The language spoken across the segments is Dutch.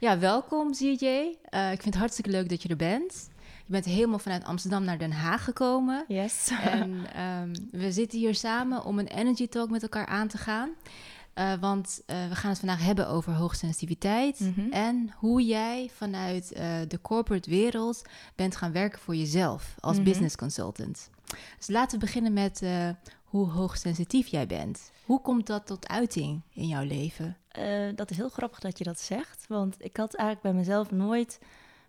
Ja, welkom ZJ. Uh, ik vind het hartstikke leuk dat je er bent. Je bent helemaal vanuit Amsterdam naar Den Haag gekomen. Yes. en um, we zitten hier samen om een energy talk met elkaar aan te gaan. Uh, want uh, we gaan het vandaag hebben over hoogsensitiviteit mm -hmm. en hoe jij vanuit uh, de corporate wereld bent gaan werken voor jezelf als mm -hmm. business consultant. Dus laten we beginnen met hoe hoogsensitief jij bent. Hoe komt dat tot uiting in jouw leven? dat is heel grappig dat je dat zegt, want ik had eigenlijk bij mezelf nooit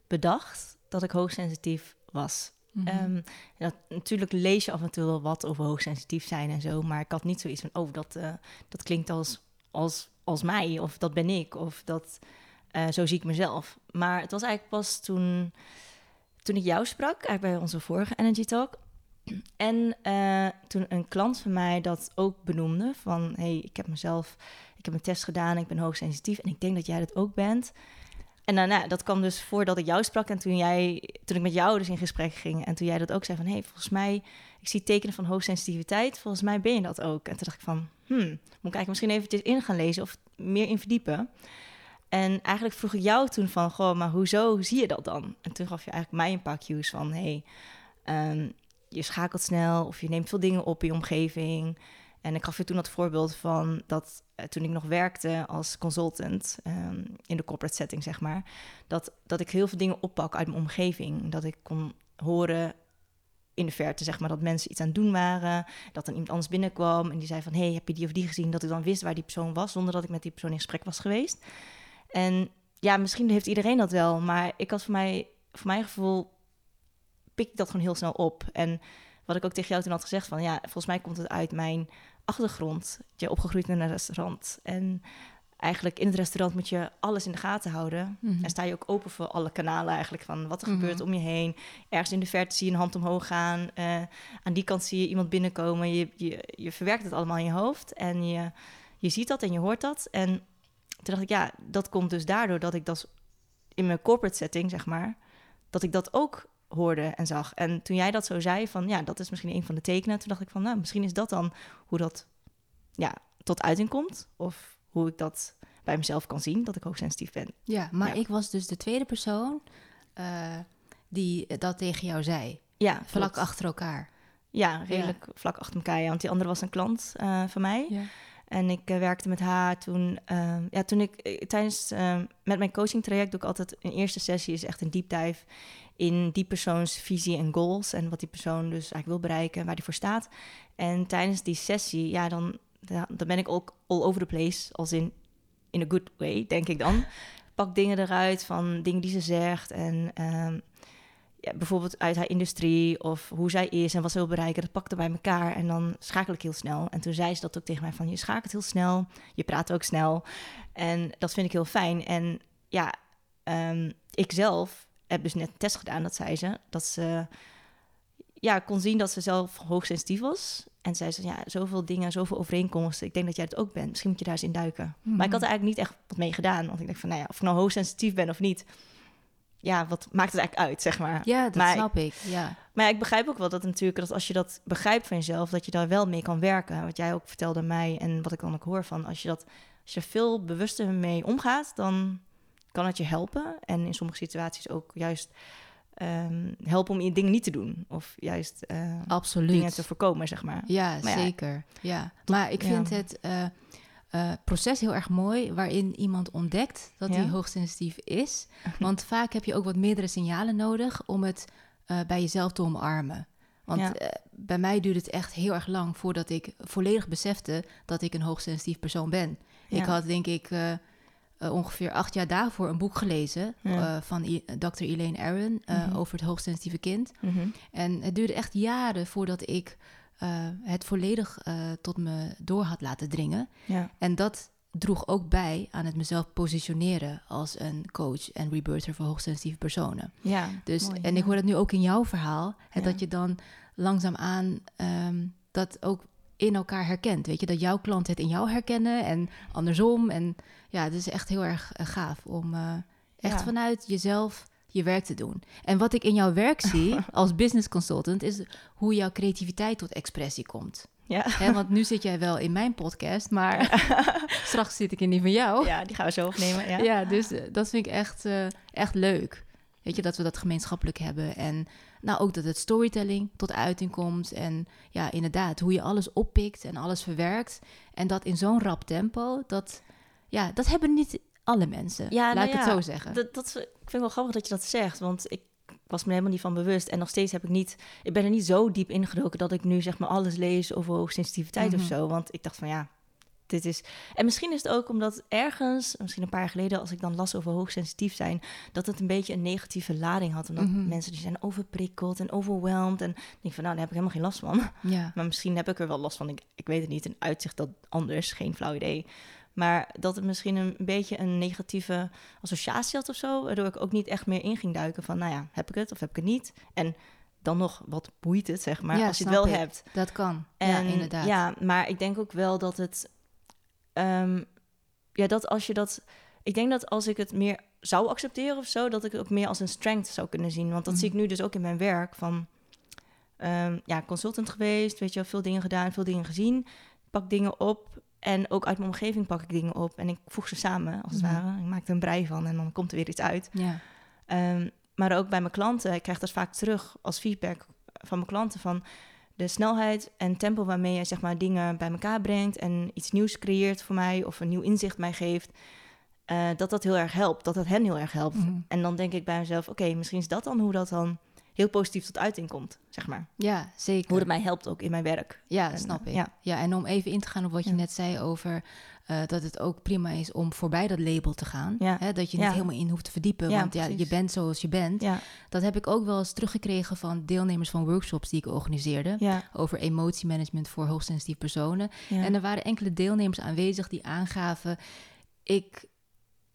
bedacht dat ik hoogsensitief was. Mm -hmm. um, dat, natuurlijk lees je af en toe wel wat over hoogsensitief zijn en zo, maar ik had niet zoiets van, oh, dat, uh, dat klinkt als, als, als mij, of dat ben ik, of dat, uh, zo zie ik mezelf. Maar het was eigenlijk pas toen, toen ik jou sprak, eigenlijk bij onze vorige Energy Talk, en uh, toen een klant van mij dat ook benoemde, van, hey, ik heb mezelf, ik heb een test gedaan, ik ben hoogsensitief en ik denk dat jij dat ook bent. En nou, dat kwam dus voordat ik jou sprak en toen, jij, toen ik met jou dus in gesprek ging en toen jij dat ook zei van, hé, hey, volgens mij, ik zie tekenen van hoogsensitiviteit, volgens mij ben je dat ook. En toen dacht ik van, hmm, moet ik eigenlijk misschien eventjes in gaan lezen of meer in verdiepen. En eigenlijk vroeg ik jou toen van, goh, maar hoezo zie je dat dan? En toen gaf je eigenlijk mij een paar cues van, hé, hey, um, je schakelt snel of je neemt veel dingen op in je omgeving. En ik gaf je toen dat voorbeeld van dat uh, toen ik nog werkte als consultant um, in de corporate setting, zeg maar, dat, dat ik heel veel dingen oppak uit mijn omgeving. Dat ik kon horen in de verte, zeg maar, dat mensen iets aan het doen waren. Dat dan iemand anders binnenkwam en die zei van, hey, heb je die of die gezien? Dat ik dan wist waar die persoon was, zonder dat ik met die persoon in gesprek was geweest. En ja, misschien heeft iedereen dat wel, maar ik had voor mij, voor mijn gevoel, pik ik dat gewoon heel snel op. En wat ik ook tegen jou toen had gezegd van, ja, volgens mij komt het uit mijn achtergrond. Je opgegroeid in een restaurant. En eigenlijk in het restaurant moet je alles in de gaten houden. Mm -hmm. En sta je ook open voor alle kanalen eigenlijk. Van wat er mm -hmm. gebeurt om je heen. Ergens in de verte zie je een hand omhoog gaan. Uh, aan die kant zie je iemand binnenkomen. Je, je, je verwerkt het allemaal in je hoofd. En je, je ziet dat en je hoort dat. En toen dacht ik, ja, dat komt dus daardoor dat ik dat in mijn corporate setting, zeg maar... dat ik dat ook hoorde en zag. En toen jij dat zo zei, van ja, dat is misschien een van de tekenen, toen dacht ik van, nou, misschien is dat dan hoe dat ja, tot uiting komt. Of hoe ik dat bij mezelf kan zien, dat ik hoogsensitief ben. Ja, maar ja. ik was dus de tweede persoon uh, die dat tegen jou zei. Ja, vlak klopt. achter elkaar. Ja, redelijk ja. vlak achter elkaar. Ja, want die andere was een klant uh, van mij. Ja. En ik uh, werkte met haar toen, uh, ja, toen ik tijdens, uh, met mijn coaching traject doe ik altijd een eerste sessie, is echt een deep dive in die persoons visie en goals en wat die persoon dus eigenlijk wil bereiken, waar die voor staat. En tijdens die sessie, ja, dan, dan ben ik ook all over the place, als in in a good way, denk ik dan. Pak dingen eruit van dingen die ze zegt en um, ja, bijvoorbeeld uit haar industrie of hoe zij is en wat ze wil bereiken, dat pakte bij elkaar en dan schakel ik heel snel. En toen zei ze dat ook tegen mij van je schakelt heel snel, je praat ook snel en dat vind ik heel fijn. En ja, um, ik zelf heb dus net een test gedaan, dat zei ze, dat ze ja, kon zien dat ze zelf hoogsensitief was. En zei ze, ja, zoveel dingen, zoveel overeenkomsten. Ik denk dat jij het ook bent. Misschien moet je daar eens in duiken. Mm -hmm. Maar ik had er eigenlijk niet echt wat mee gedaan. Want ik dacht van, nou ja, of ik nou hoogsensitief ben of niet. Ja, wat maakt het eigenlijk uit, zeg maar. Ja, dat maar, snap ik, ja. Maar ja, ik begrijp ook wel dat natuurlijk, dat als je dat begrijpt van jezelf, dat je daar wel mee kan werken. Wat jij ook vertelde mij en wat ik dan ook hoor van, als je dat, als je veel bewuster mee omgaat, dan kan het je helpen. En in sommige situaties ook juist um, helpen om je dingen niet te doen. Of juist uh, Absoluut. dingen te voorkomen, zeg maar. Ja, maar zeker. Ja. ja. Maar ik vind het uh, uh, proces heel erg mooi... waarin iemand ontdekt dat hij hoogsensitief is. Want vaak heb je ook wat meerdere signalen nodig... om het bij jezelf te omarmen. Want ja. bij mij duurde het echt heel erg lang... voordat ik volledig besefte dat ik een hoogsensitief persoon ben. Ik had denk ik... Ongeveer acht jaar daarvoor een boek gelezen van I Dr. Elaine Aron mm -hmm. over het hoogsensitieve kind. Mm -hmm. En het duurde echt jaren voordat ik het volledig tot me door had laten dringen. Ja. En dat droeg ook bij aan het mezelf positioneren als een coach en rebirther voor hoogsensitieve personen. Ja, dus, mooi, en ja. ik hoor dat nu ook in jouw verhaal, hè, dat je dan langzaamaan um, dat ook in elkaar herkent. Weet je, dat jouw klant het in jou herkennen en andersom. En ja, het is echt heel erg uh, gaaf om uh, echt vanuit jezelf je werk te doen. En wat ik in jouw werk zie als business consultant is hoe jouw creativiteit tot expressie komt. Ja. Want nu zit jij wel in mijn podcast, maar straks zit ik in die van jou. Ja, die gaan we zo opnemen. Ja, ja dus eh, dat vind ik echt, uh, echt leuk. Weet je, dat we dat gemeenschappelijk hebben. En nou ook dat het storytelling tot uiting komt. En ja, inderdaad, hoe je alles oppikt en alles verwerkt. En dat in zo'n rap tempo, dat, ja, dat hebben niet alle mensen. Ja, laat nou ik het zo zeggen. Dat, dat, ik vind wel grappig dat je dat zegt, want ik was me helemaal niet van bewust. En nog steeds heb ik niet, ik ben er niet zo diep ingedoken dat ik nu zeg maar alles lees over hoogsensitiviteit mm of zo. Want ik dacht van ja, dit is. En misschien is het ook omdat ergens, misschien een paar jaar geleden, als ik dan las over hoogsensitief zijn, dat het een beetje een negatieve lading had. Omdat mhm. mensen die zijn overprikkeld en overwhelmed. En denk van nou, daar heb ik helemaal geen last van. Ja. Maar misschien heb ik er wel last van. Ik, ik weet het niet. Een uitzicht dat anders, geen flauw idee. Maar dat het misschien een beetje een negatieve associatie had of zo. Waardoor ik ook niet echt meer in ging duiken van, nou ja, heb ik het of heb ik het niet? En dan nog, wat boeit het, zeg maar, als je het wel hebt. Dat kan, en, ja, inderdaad. Ja, maar ik denk ook wel dat het... Um, ja, dat als je dat... Ik denk dat als ik het meer zou accepteren of zo... dat ik het ook meer als een strength zou kunnen zien. Want dat zie ik mhm. nu dus ook in mijn werk van... Um, ja, consultant geweest, weet je wel, veel dingen gedaan, veel dingen gezien. Pak dingen op en ook uit mijn omgeving pak ik dingen op en ik voeg ze samen, als het mhm. ware. Ik maak er een brei van en dan komt er weer iets uit. Ja. Um, maar ook bij mijn klanten, ik krijg dat vaak terug als feedback van mijn klanten van de snelheid en tempo waarmee je zeg maar dingen bij elkaar brengt en iets nieuws creëert voor mij of een nieuw inzicht mij geeft. Uh, dat dat heel erg helpt, dat dat hen heel erg helpt. Mhm. En dan denk ik bij mezelf, oké, misschien is dat dan hoe dat dan heel positief tot uiting komt, zeg maar. Ja, zeker. Hoe het mij helpt ook in mijn werk. Ja, snap ik. Ja. ja, en om even in te gaan op wat je net zei over uh, dat het ook prima is om voorbij dat label te gaan. Ja. Hè, dat je niet helemaal in hoeft te verdiepen, want ja, je bent zoals je bent. Dat heb ik ook wel eens teruggekregen van deelnemers van workshops die ik organiseerde over emotiemanagement voor hoogsensitieve personen. En er waren enkele deelnemers aanwezig die aangaven: ik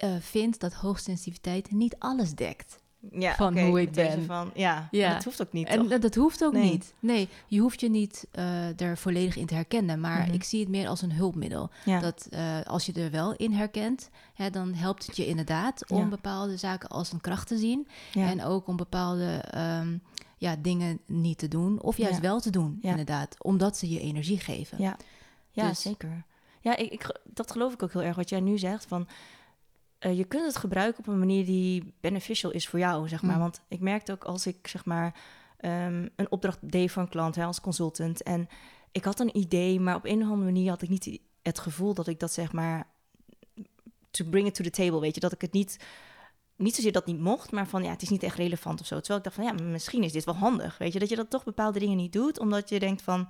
uh, vind dat hoogsensitiviteit niet alles dekt ja, van hoe ik ben. Van, ja, ja. dat hoeft ook niet. En dat hoeft ook niet. Nee, je hoeft je niet uh, er volledig in te herkennen. Maar mhm. ik zie het meer als een hulpmiddel. Ja. Dat uh, als je er wel in herkent, hè, dan helpt het je inderdaad om bepaalde zaken als een kracht te zien. En ook om bepaalde um, ja, dingen niet te doen. Of juist wel te doen, inderdaad. Omdat ze je energie geven. Ja, ja dus, zeker. Ja, ik, ik, dat geloof ik ook heel erg wat jij nu zegt. Van uh, je kunt het gebruiken op een manier die beneficial is voor jou, zeg maar. Mm. Want ik merkte ook als ik, zeg maar, um, een opdracht deed voor een klant hè, als consultant. En ik had een idee, maar op een of andere manier had ik niet het gevoel dat ik dat, zeg maar, to bring it to the table, weet je. Dat ik het niet, niet zozeer dat niet mocht, maar van, ja, het is niet echt relevant of zo. Terwijl ik dacht van, ja, misschien is dit wel handig, weet je. Dat je dat toch bepaalde dingen niet doet, omdat je denkt van,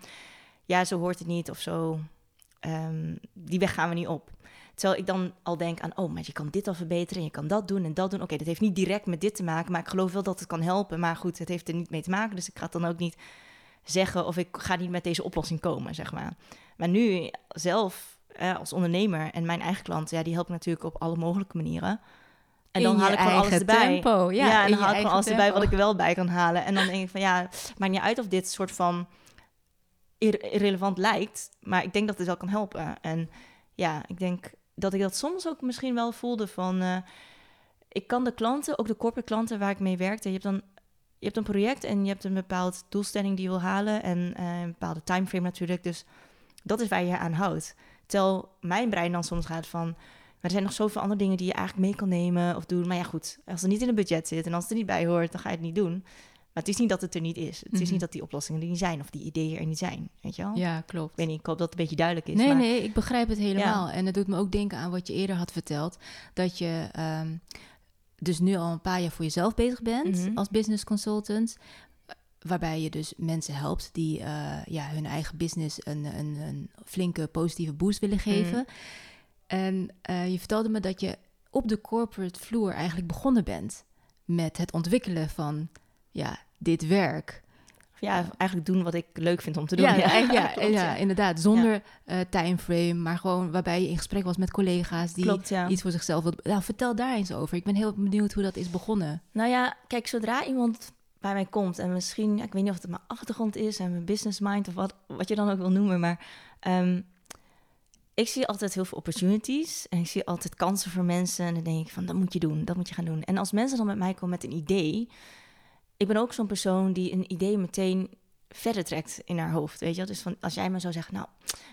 ja, zo hoort het niet of zo. Um, die weg gaan we niet op. Terwijl ik dan al denk aan, oh, maar je kan dit al verbeteren en je kan dat doen en dat doen. Oké, dat heeft niet direct met dit te maken, maar ik geloof wel dat het kan helpen. Maar goed, het heeft er niet mee te maken, dus ik ga het dan ook niet zeggen of ik ga niet met deze oplossing komen, zeg maar. Maar nu zelf eh, als ondernemer en mijn eigen klant, ja, die help ik natuurlijk op alle mogelijke maniren. En dan haal ik gewoon alles erbij. Tempo, ja, ja en dan haal ik gewoon alles erbij wat ik er wel bij kan halen. En dan denk ik van ja, maakt niet uit of dit soort van irrelevant lijkt, maar ik denk dat het wel kan helpen. En ja, ik denk dat ik dat soms ook misschien wel voelde van... Uh, ik kan de klanten, ook de corporate klanten waar ik mee werkte... je hebt dan je hebt een project en je hebt een bepaald doelstelling die je wil halen... en uh, een bepaalde timeframe natuurlijk. Dus dat is waar je aan houdt. Terwijl mijn brein dan soms gaat van... maar er zijn nog zoveel andere dingen die je eigenlijk mee kan nemen of doen. Maar ja, goed, als het niet in het budget zit en als het er niet bij hoort... dan ga je het niet doen. Maar het is niet dat het er niet is. Het is mhm. niet dat die oplossingen er niet zijn of die ideeën er niet zijn. Weet je wel? Ja, klopt. Ik weet niet, ik hoop dat het een beetje duidelijk is. Nee, maar... nee, ik begrijp het helemaal. En het doet me ook denken aan wat je eerder had verteld. Dat je um, dus nu al een paar jaar voor jezelf bezig bent mhm. als business consultant. Waarbij je dus mensen helpt die uh, ja, hun eigen business een, een, een, flinke positieve boost willen mhm. geven. En uh, je vertelde me dat je op de corporate vloer eigenlijk begonnen bent met het ontwikkelen van ja, dit werk. Ja, eigenlijk doen wat ik leuk vind om te doen. Ja, ja, ja, inderdaad. Zonder uh, timeframe, maar gewoon waarbij je in gesprek was met collega's die klopt, iets voor zichzelf wilden. Nou, vertel daar eens over. Ik ben heel benieuwd hoe dat is begonnen. Nou ja, kijk, zodra iemand bij mij komt en misschien, ik weet niet of het mijn achtergrond is en mijn business mind of wat, wat je dan ook wil noemen, maar um, ik zie altijd heel veel opportunities en ik zie altijd kansen voor mensen en dan denk ik van, dat moet je doen, dat moet je gaan doen. En als mensen dan met mij komen met een idee, ik ben ook zo'n persoon die een idee meteen verder trekt in haar hoofd. Weet je, dus van als jij me zou zeggen, nou,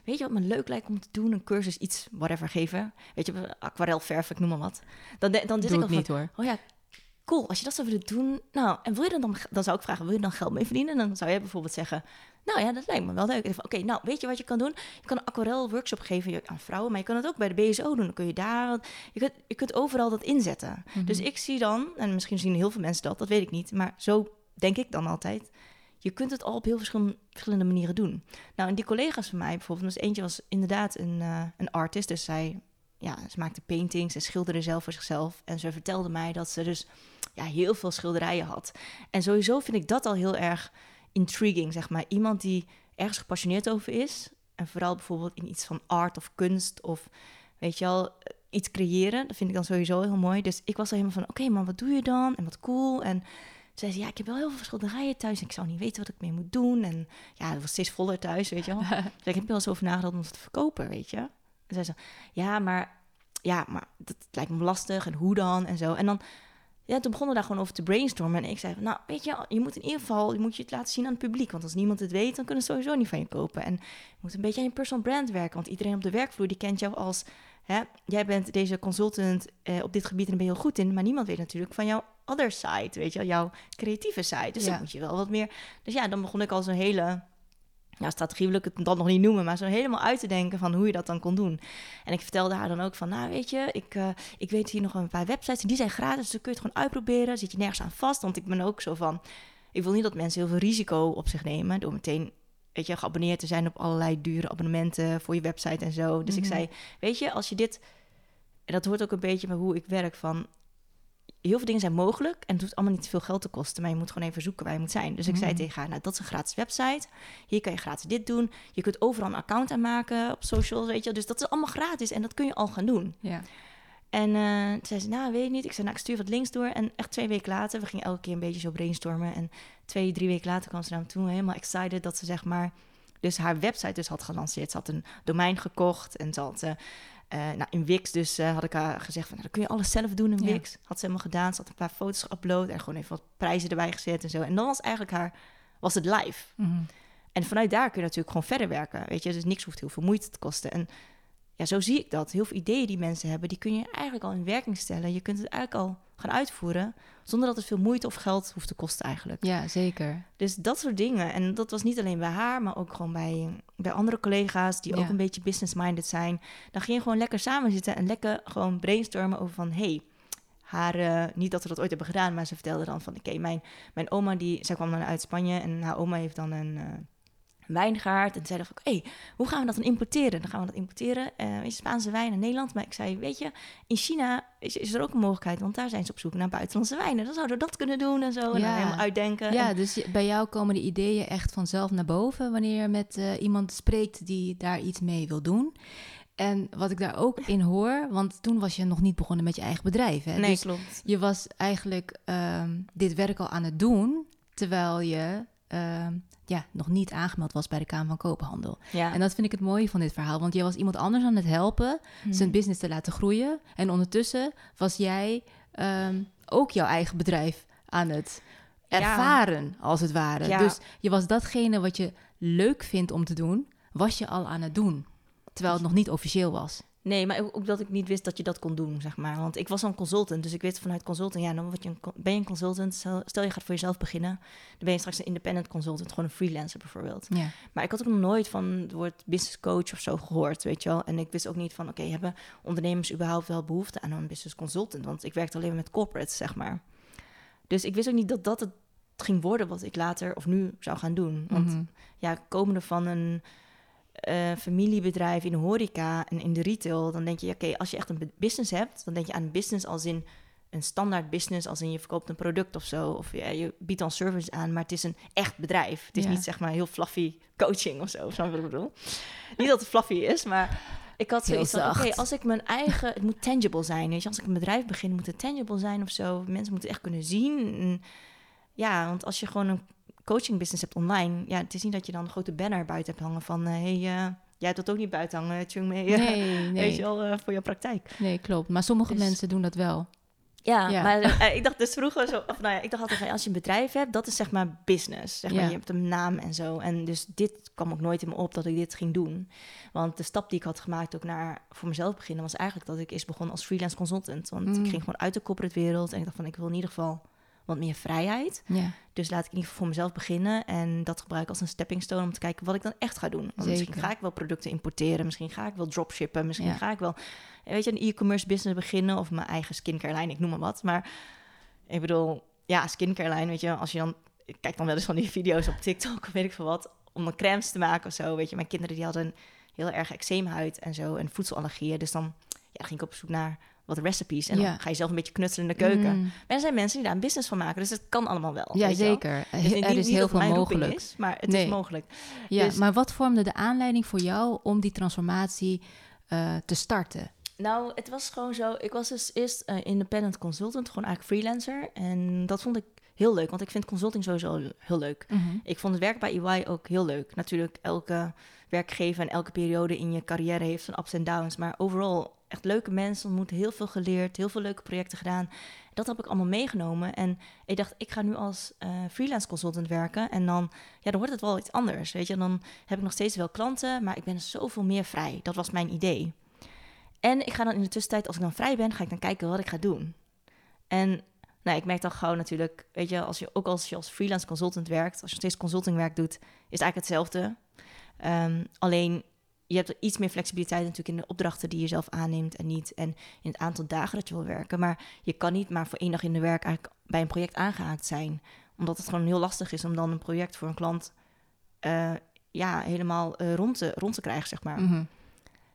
weet je wat me leuk lijkt om te doen, een cursus iets, whatever geven, weet je, aquarelverf, ik noem maar wat. Dan, dan zit ik al niet hoor. Oh ja, cool. Als je dat zou willen doen, nou, en wil je dan, dan zou ik vragen, wil je dan geld mee verdienen? En dan zou jij bijvoorbeeld zeggen, nou ja, dat lijkt me wel leuk. Oké, nou, weet je wat je kan doen? Je kan een aquarel workshop geven aan vrouwen, maar je kan het ook bij de BSO doen. Dan kun je daar, je kunt, je kunt overal dat inzetten. Mhm. Dus ik zie dan, en misschien zien heel veel mensen dat, dat weet ik niet, maar zo denk ik dan altijd je kunt het al op heel verschillende, verschillende manieren doen. Nou, en die collega's van mij bijvoorbeeld, dus eentje was inderdaad een, uh, een artist. Dus zij, ja, ze maakte paintings en schilderde zelf voor zichzelf. En ze vertelde mij dat ze dus ja, heel veel schilderijen had. En sowieso vind ik dat al heel erg intriguing, zeg maar. Iemand die ergens gepassioneerd over is. En vooral bijvoorbeeld in iets van art of kunst of, weet je wel, iets creëren. Dat vind ik dan sowieso heel mooi. Dus ik was er helemaal van, oké, maar wat doe je dan? En wat cool. En zei ze, ja, ik heb wel heel veel schilderijen thuis. En ik zou niet weten wat ik mee moet doen. En ja, het was steeds voller thuis, weet je wel. dus ik heb wel eens over nagedacht om het te verkopen, weet je. Zei ze, ja, maar, ja, maar dat lijkt me lastig. En hoe dan? En zo. En dan, ja, toen begonnen we daar gewoon over te brainstormen. En ik zei, nou, weet je, je moet in ieder geval, je moet je het laten zien aan het publiek. Want als niemand het weet, dan kunnen ze sowieso niet van je kopen. En je moet een beetje aan je personal brand werken. Want iedereen op de werkvloer, die kent jou als... Hè, jij bent deze consultant eh, op dit gebied en ben je heel goed in. Maar niemand weet natuurlijk van jou other side, weet je, jouw creatieve side. Dus dan moet je wel wat meer. Dus ja, dan begon ik al zo'n hele ja, strategie wil ik het dan nog niet noemen, maar zo helemaal uit te denken van hoe je dat dan kon doen. En ik vertelde haar dan ook van, nou weet je, ik, uh, ik weet hier nog een paar websites, die zijn gratis, dus dan kun je het gewoon uitproberen, zit je nergens aan vast. Want ik ben ook zo van, ik wil niet dat mensen heel veel risico op zich nemen door meteen, weet je, geabonneerd te zijn op allerlei dure abonnementen voor je website en zo. Dus ik mhm. zei, weet je, als je dit, en dat hoort ook een beetje bij hoe ik werk, van heel veel dingen zijn mogelijk en het hoeft allemaal niet veel geld te kosten, maar je moet gewoon even zoeken waar je moet zijn. Dus ik zei mm. tegen haar, nou dat is een gratis website, hier kan je gratis dit doen, je kunt overal een account aanmaken op social, weet je, dus dat is allemaal gratis en dat kun je al gaan doen. Ja. En uh, toen zei ze, nou weet je niet, ik zei, nou ik stuur wat links door en echt twee weken later, we gingen elke keer een beetje zo brainstormen en twee, drie weken later kwam ze naar me toe helemaal excited dat ze zeg maar dus haar website dus had gelanceerd. Ze had een domein gekocht en ze had uh, uh, nou, in Wix dus uh, had ik haar gezegd van, nou, dan kun je alles zelf doen in Wix. Had ze helemaal gedaan. Ze had een paar foto's geüpload en gewoon even wat prijzen erbij gezet en zo. En dan was eigenlijk haar, was het live. Mm En vanuit daar kun je natuurlijk gewoon verder werken, weet je. Dus niks hoeft heel veel moeite te kosten. En ja, zo zie ik dat. Heel veel ideeën die mensen hebben, die kun je eigenlijk al in werking stellen. Je kunt het eigenlijk al gaan uitvoeren, zonder dat het veel moeite of geld hoeft te kosten eigenlijk. Ja, zeker. Dus dat soort dingen. En dat was niet alleen bij haar, maar ook gewoon bij, bij andere collega's die ook een beetje business-minded zijn. Dan ging je gewoon lekker samen zitten en lekker gewoon brainstormen over van, hey, haar, uh, niet dat we dat ooit hebben gedaan, maar ze vertelde dan van, oké, mijn, mijn oma, die, zij kwam dan uit Spanje en haar oma heeft dan een... Uh, wijngaard. En zeiden van, hey, hoe gaan we dat dan importeren? Dan gaan we dat importeren, uh, Spaanse wijn in Nederland. Maar ik zei, weet je, in China is, is, er ook een mogelijkheid, want daar zijn ze op zoek naar buitenlandse wijnen. Dan zouden we dat kunnen doen en zo. En dan helemaal uitdenken. Ja, dus bij jou komen de ideeën echt vanzelf naar boven wanneer je met uh, iemand spreekt die daar iets mee wil doen. En wat ik daar ook in hoor, want toen was je nog niet begonnen met je eigen bedrijf. Hè? Nee, dus klopt. Je was eigenlijk um, dit werk al aan het doen, terwijl je Ehm, ja, nog niet aangemeld was bij de Kamer van Koophandel. Ja. En dat vind ik het mooie van dit verhaal. Want jij was iemand anders aan het helpen hmm. zijn business te laten groeien. En ondertussen was jij ehm, ook jouw eigen bedrijf aan het ervaren, als het ware. Dus je was datgene wat je leuk vindt om te doen, was je al aan het doen. Terwijl het nog niet officieel was. Nee, maar ook dat ik niet wist dat je dat kon doen, zeg maar. Want ik was een consultant, dus ik wist vanuit consultant... ja, dan word je een, ben je een consultant, stel je gaat voor jezelf beginnen... dan ben je straks een independent consultant, gewoon een freelancer bijvoorbeeld. Ja. Maar ik had ook nog nooit van het woord business coach of zo gehoord, weet je wel. En ik wist ook niet van, oké, hebben ondernemers überhaupt wel behoefte aan een business consultant? Want ik werkte alleen met corporates, zeg maar. Dus ik wist ook niet dat dat het ging worden wat ik later of nu zou gaan doen. Want mm -hmm. ja, komende van een uh, familiebedrijf in de horeca en in de retail, dan denk je, oké, als je echt een business hebt, dan denk je aan een business als in een standaard business, als in je verkoopt een product of zo, of ja, je biedt dan service aan, maar het is een echt bedrijf. Het is niet zeg maar heel fluffy coaching of zo, of zo wat ik bedoel. niet dat het fluffy is, maar ik had zoiets van, oké, als ik mijn eigen, het moet tangible zijn, weet je, als ik een bedrijf begin, moet het tangible zijn of zo. Mensen moeten het echt kunnen zien. ja, want als je gewoon een coaching business hebt online, ja, het is niet dat je dan een grote banner buiten hebt hangen van, eh, hey, uh, jij hebt dat ook niet buiten hangen, Chung mee, nee, nee. weet je wel, uh, voor je praktijk. Nee, klopt. Maar sommige dus mensen doen dat wel. Ja, maar uh, ik dacht dus vroeger zo, of nou ja, ik dacht altijd als je een bedrijf hebt, dat is zeg maar business. Zeg maar, je hebt een naam en zo. En dus dit kwam ook nooit in me op dat ik dit ging doen. Want de stap die ik had gemaakt ook naar voor mezelf beginnen, was eigenlijk dat ik eerst begon als freelance consultant. Want ik mm. ging gewoon uit de corporate wereld en ik dacht van ik wil in ieder geval wat meer vrijheid. Ja. Dus laat ik in ieder geval voor mezelf beginnen en dat gebruik als een stepping stone om te kijken wat ik dan echt ga doen. Want misschien ga ik wel producten importeren, misschien ga ik wel dropshippen, misschien ga ik wel, weet je, een e-commerce business beginnen of mijn eigen skincare lijn, ik noem maar wat. Maar ik bedoel, ja, skincare lijn, weet je, als je dan, ik kijk dan wel eens van die video's op TikTok weet ik veel wat, om een crèmes te maken of zo, weet je. Mijn kinderen die hadden heel erg eczeemhuid en zo en voedselallergieën, dus dan ja, ging ik op zoek naar wat recipes. En dan ga je zelf een beetje knutselen in de keuken. Mm. Maar er zijn mensen die daar een business van maken. Dus het kan allemaal wel. Ja, zeker. Dus er is heel veel mogelijk. Is, maar het is mogelijk. Ja, dus, maar wat vormde de aanleiding voor jou om die transformatie uh, te starten? Nou, het was gewoon zo. Ik was dus eerst uh, independent consultant, gewoon eigenlijk freelancer. En dat vond ik heel leuk, want ik vind consulting sowieso heel leuk. Mhm. Ik vond het werk bij EY ook heel leuk. Natuurlijk, elke werkgever en elke periode in je carrière heeft zijn ups en downs. Maar overal echt leuke mensen ontmoet, heel veel geleerd, heel veel leuke projecten gedaan. Dat heb ik allemaal meegenomen. En ik dacht, ik ga nu als uh, freelance consultant werken. En dan, ja, dan wordt het wel iets anders. Weet je, dan heb ik nog steeds wel klanten, maar ik ben zoveel meer vrij. Dat was mijn idee. En ik ga dan in de tussentijd, als ik dan vrij ben, ga ik dan kijken wat ik ga doen. En nou, ik merk dan gewoon natuurlijk, weet je, als je ook als je als freelance consultant werkt, als je steeds consultingwerk doet, is het eigenlijk hetzelfde. Um, alleen je hebt iets meer flexibiliteit natuurlijk in de opdrachten die je zelf aanneemt en niet. En in het aantal dagen dat je wil werken. Maar je kan niet maar voor één dag in de werk eigenlijk bij een project aangehaakt zijn. Omdat het gewoon heel lastig is om dan een project voor een klant uh, ja, helemaal uh, rond, te, rond te krijgen, zeg maar. Mhm.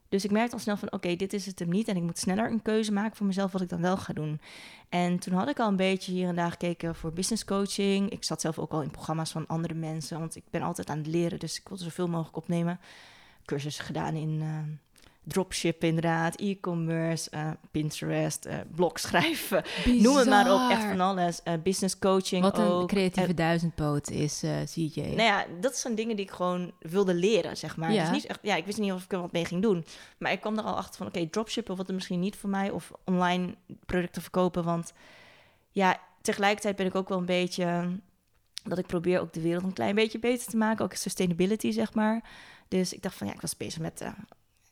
Dus ik merkte al snel van, oké, dit is het hem niet. En ik moet sneller een keuze maken voor mezelf wat ik dan wel ga doen. En toen had ik al een beetje hier en daar gekeken voor business coaching. Ik zat zelf ook al in programma's van andere mensen, want ik ben altijd aan het leren. Dus ik wilde zoveel mogelijk opnemen cursus gedaan in uh, dropship inderdaad, e-commerce, uh, Pinterest, uh, blog schrijven, noem het maar op, echt van alles. business coaching Wat een creatieve duizendpoot is, CJ. Nou ja, dat zijn dingen die ik gewoon wilde leren, zeg maar. Ja. Dus niet echt, ja, ik wist niet of ik er wat mee ging doen. Maar ik kwam er al achter van, oké, dropshippen wat er misschien niet voor mij. Of online producten verkopen, want ja, tegelijkertijd ben ik ook wel een beetje... Dat ik probeer ook de wereld een klein beetje beter te maken. Ook sustainability, zeg maar. Dus ik dacht van ja, ik was bezig met. Uh,